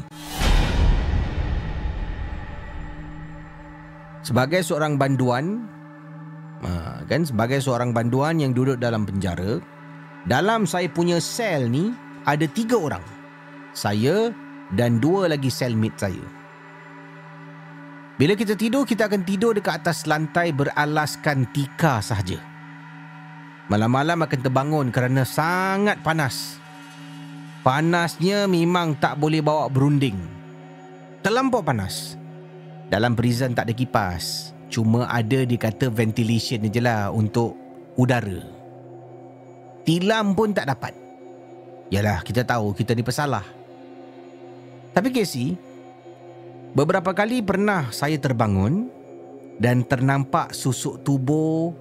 Sebagai seorang banduan ha, kan? Sebagai seorang banduan yang duduk dalam penjara dalam saya punya sel ni ada tiga orang. Saya dan dua lagi cellmate saya bila kita tidur, kita akan tidur dekat atas lantai beralaskan tika sahaja. Malam-malam akan terbangun kerana sangat panas. Panasnya memang tak boleh bawa berunding. Terlampau panas. Dalam prison tak ada kipas. Cuma ada dikata ventilation je lah untuk udara. Tilam pun tak dapat. Yalah, kita tahu kita ni pesalah. Tapi Casey, Beberapa kali pernah saya terbangun dan ternampak susuk tubuh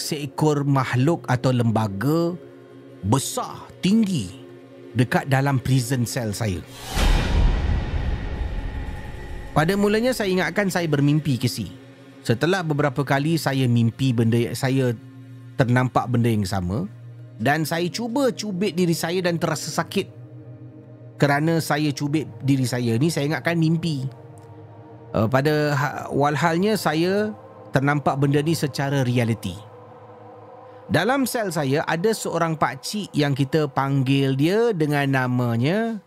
seekor makhluk atau lembaga besar, tinggi dekat dalam prison cell saya. Pada mulanya saya ingatkan saya bermimpi ke si. Setelah beberapa kali saya mimpi benda saya ternampak benda yang sama dan saya cuba cubit diri saya dan terasa sakit kerana saya cubit diri saya ni saya ingatkan mimpi uh, pada ha- walhalnya saya ternampak benda ni secara realiti dalam sel saya ada seorang pak cik yang kita panggil dia dengan namanya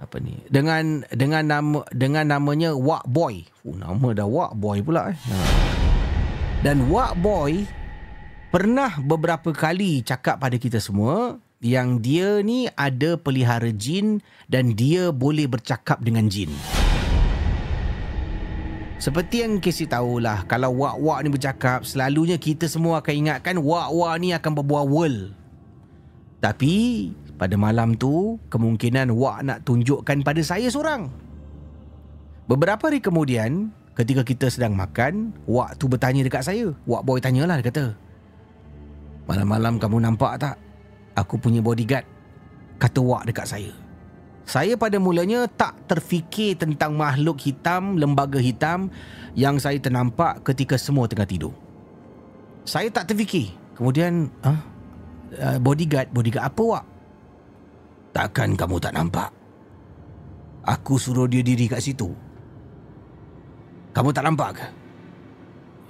apa ni dengan dengan nama dengan namanya Wak Boy. Oh, nama dah Wak Boy pula eh. Ha. Dan Wak Boy pernah beberapa kali cakap pada kita semua yang dia ni ada pelihara jin dan dia boleh bercakap dengan jin. Seperti yang Casey tahulah, kalau wak-wak ni bercakap, selalunya kita semua akan ingatkan wak-wak ni akan berbuah world. Tapi, pada malam tu, kemungkinan wak nak tunjukkan pada saya seorang. Beberapa hari kemudian, ketika kita sedang makan, wak tu bertanya dekat saya. Wak boy tanyalah, dia kata, Malam-malam kamu nampak tak aku punya bodyguard kata wak dekat saya. Saya pada mulanya tak terfikir tentang makhluk hitam, lembaga hitam yang saya ternampak ketika semua tengah tidur. Saya tak terfikir. Kemudian, ah, uh, bodyguard, bodyguard apa wak? Takkan kamu tak nampak? Aku suruh dia diri kat situ. Kamu tak nampak ke?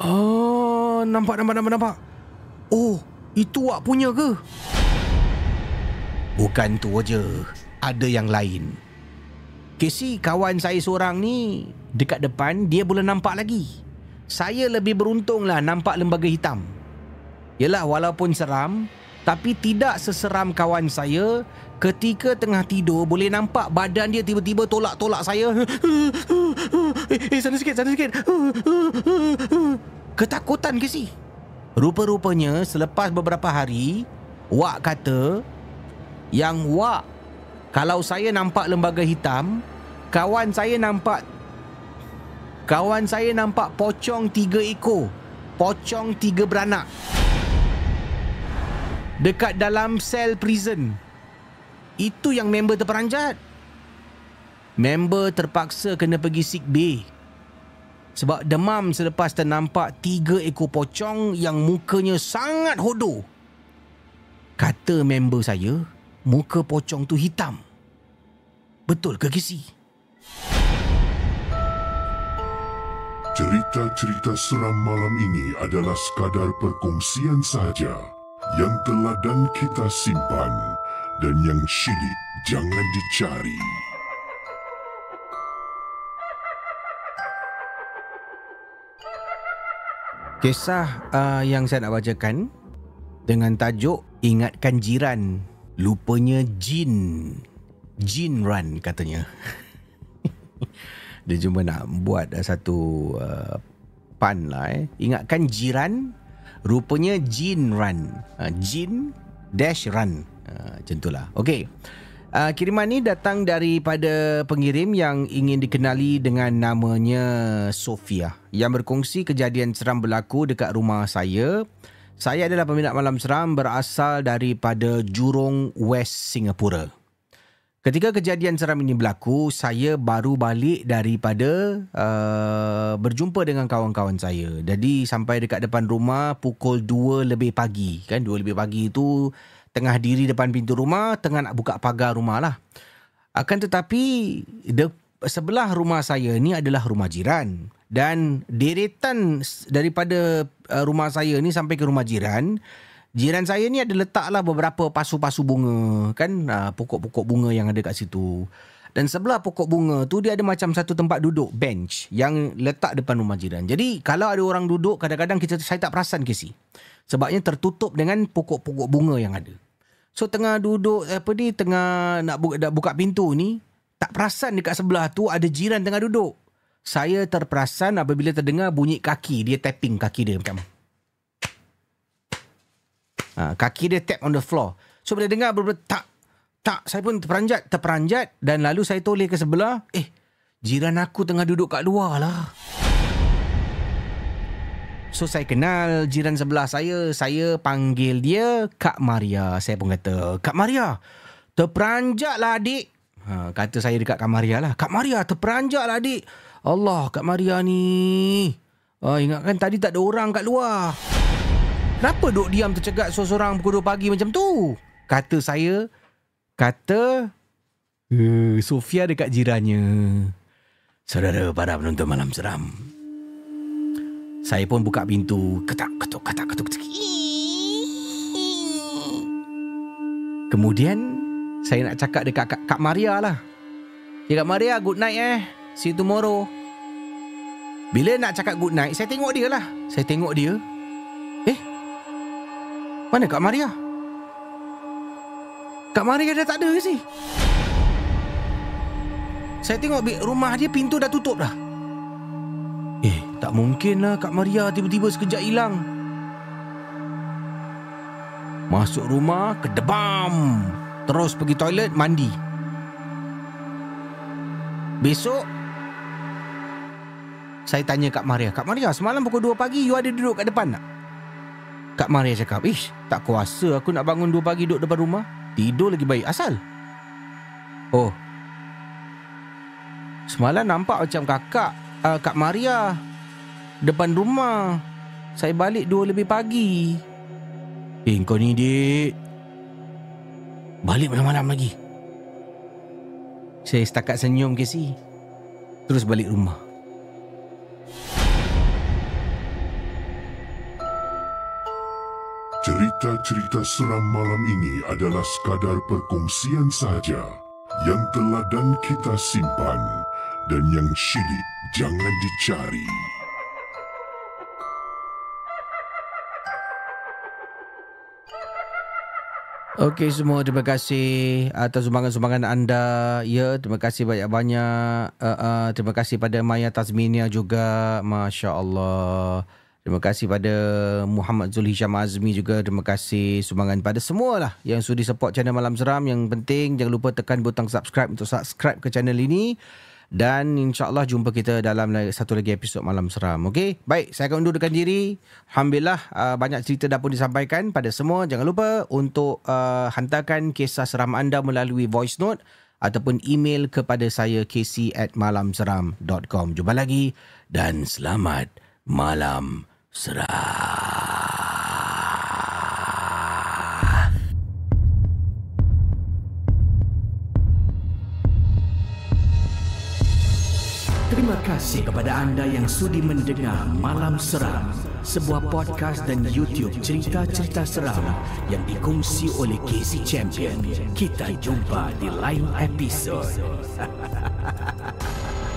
Oh, nampak, nampak, nampak, nampak. Oh, itu wak punya ke? Bukan tu aja, ada yang lain. Casey kawan saya seorang ni dekat depan dia boleh nampak lagi. Saya lebih beruntung lah nampak lembaga hitam. Yelah walaupun seram tapi tidak seseram kawan saya ketika tengah tidur boleh nampak badan dia tiba-tiba tolak-tolak saya. Eh, eh sana sikit, sana sikit. Ketakutan Casey. Rupa-rupanya selepas beberapa hari Wak kata yang wak kalau saya nampak lembaga hitam kawan saya nampak kawan saya nampak pocong tiga ekor pocong tiga beranak dekat dalam sel prison. Itu yang member terperanjat. Member terpaksa kena pergi sick bay. Sebab demam selepas ternampak tiga ekor pocong yang mukanya sangat hodoh. Kata member saya muka pocong tu hitam. Betul ke Kisi? Cerita-cerita seram malam ini adalah sekadar perkongsian sahaja yang telah dan kita simpan dan yang syilid jangan dicari. Kisah uh, yang saya nak bacakan dengan tajuk Ingatkan Jiran Lupanya Jin Jin Run katanya Dia cuma nak buat satu uh, Pan lah eh Ingatkan jiran Rupanya Jin Run. Uh, Jin dash Run. Uh, macam itulah. Okey. Uh, kiriman ni datang daripada pengirim yang ingin dikenali dengan namanya Sofia yang berkongsi kejadian seram berlaku dekat rumah saya. Saya adalah peminat malam seram berasal daripada Jurong West Singapura. Ketika kejadian seram ini berlaku, saya baru balik daripada uh, berjumpa dengan kawan-kawan saya. Jadi sampai dekat depan rumah pukul 2 lebih pagi. Kan 2 lebih pagi itu tengah diri depan pintu rumah, tengah nak buka pagar rumah lah. Akan tetapi, de, sebelah rumah saya ni adalah rumah jiran. Dan deretan daripada uh, rumah saya ni sampai ke rumah jiran, jiran saya ni ada letaklah beberapa pasu-pasu bunga. Kan uh, pokok-pokok bunga yang ada kat situ. Dan sebelah pokok bunga tu dia ada macam satu tempat duduk, bench yang letak depan rumah jiran. Jadi kalau ada orang duduk, kadang-kadang kita saya tak perasan Casey. Sebabnya tertutup dengan pokok-pokok bunga yang ada. So tengah duduk apa ni tengah nak buka, nak buka pintu ni tak perasan dekat sebelah tu ada jiran tengah duduk. Saya terperasan apabila terdengar bunyi kaki dia tapping kaki dia macam. Ha, kaki dia tap on the floor. So bila dengar berbeza tak tak saya pun terperanjat terperanjat dan lalu saya toleh ke sebelah eh jiran aku tengah duduk kat luar lah. So saya kenal jiran sebelah saya. Saya panggil dia Kak Maria. Saya pun kata, Kak Maria, terperanjat lah adik. Ha, kata saya dekat Kak Maria lah. Kak Maria, terperanjat lah adik. Allah, Kak Maria ni. Oh, ingatkan tadi tak ada orang kat luar. Kenapa duduk diam tercegat seorang pukul 2 pagi macam tu? Kata saya, kata uh, Sofia dekat jirannya. Saudara para penonton malam seram. Saya pun buka pintu. Ketak, ketuk, ketak, ketuk. ketuk. Kemudian, saya nak cakap dekat Kak, Kak Maria lah. Ya, Kak Maria, good night eh. See you tomorrow. Bila nak cakap good night, saya tengok dia lah. Saya tengok dia. Eh, mana Kak Maria? Kak Maria dah tak ada ke sih? Saya tengok rumah dia pintu dah tutup dah. Eh, tak mungkin lah Kak Maria tiba-tiba sekejap hilang. Masuk rumah, kedebam. Terus pergi toilet, mandi. Besok, saya tanya Kak Maria. Kak Maria, semalam pukul 2 pagi, you ada duduk kat depan tak? Kak Maria cakap, Ish, tak kuasa aku nak bangun 2 pagi duduk depan rumah. Tidur lagi baik. Asal? Oh. Semalam nampak macam kakak uh, Kak Maria depan rumah. Saya balik dua lebih pagi. Eh, kau ni, dik. Balik malam-malam lagi. Saya setakat senyum, Casey. Terus balik rumah. Cerita-cerita seram malam ini adalah sekadar perkongsian sahaja yang telah dan kita simpan dan yang syilid jangan dicari. Okey semua terima kasih atas sumbangan-sumbangan anda. Ya, terima kasih banyak-banyak. Uh, uh, terima kasih pada Maya Tazminia juga. Masya-Allah. Terima kasih pada Muhammad Zulhisham Azmi juga. Terima kasih sumbangan pada semua lah yang sudi support channel Malam Seram. Yang penting jangan lupa tekan butang subscribe untuk subscribe ke channel ini. Dan insyaAllah jumpa kita dalam satu lagi episod Malam Seram. Okey, baik. Saya akan undurkan diri. Alhamdulillah uh, banyak cerita dah pun disampaikan pada semua. Jangan lupa untuk uh, hantarkan kisah seram anda melalui voice note ataupun email kepada saya casey at malamseram.com. Jumpa lagi dan selamat Malam Seram. Terima kasih kepada anda yang sudi mendengar Malam Seram, sebuah podcast dan YouTube cerita-cerita seram yang dikongsi oleh Casey Champion. Kita jumpa di lain episod.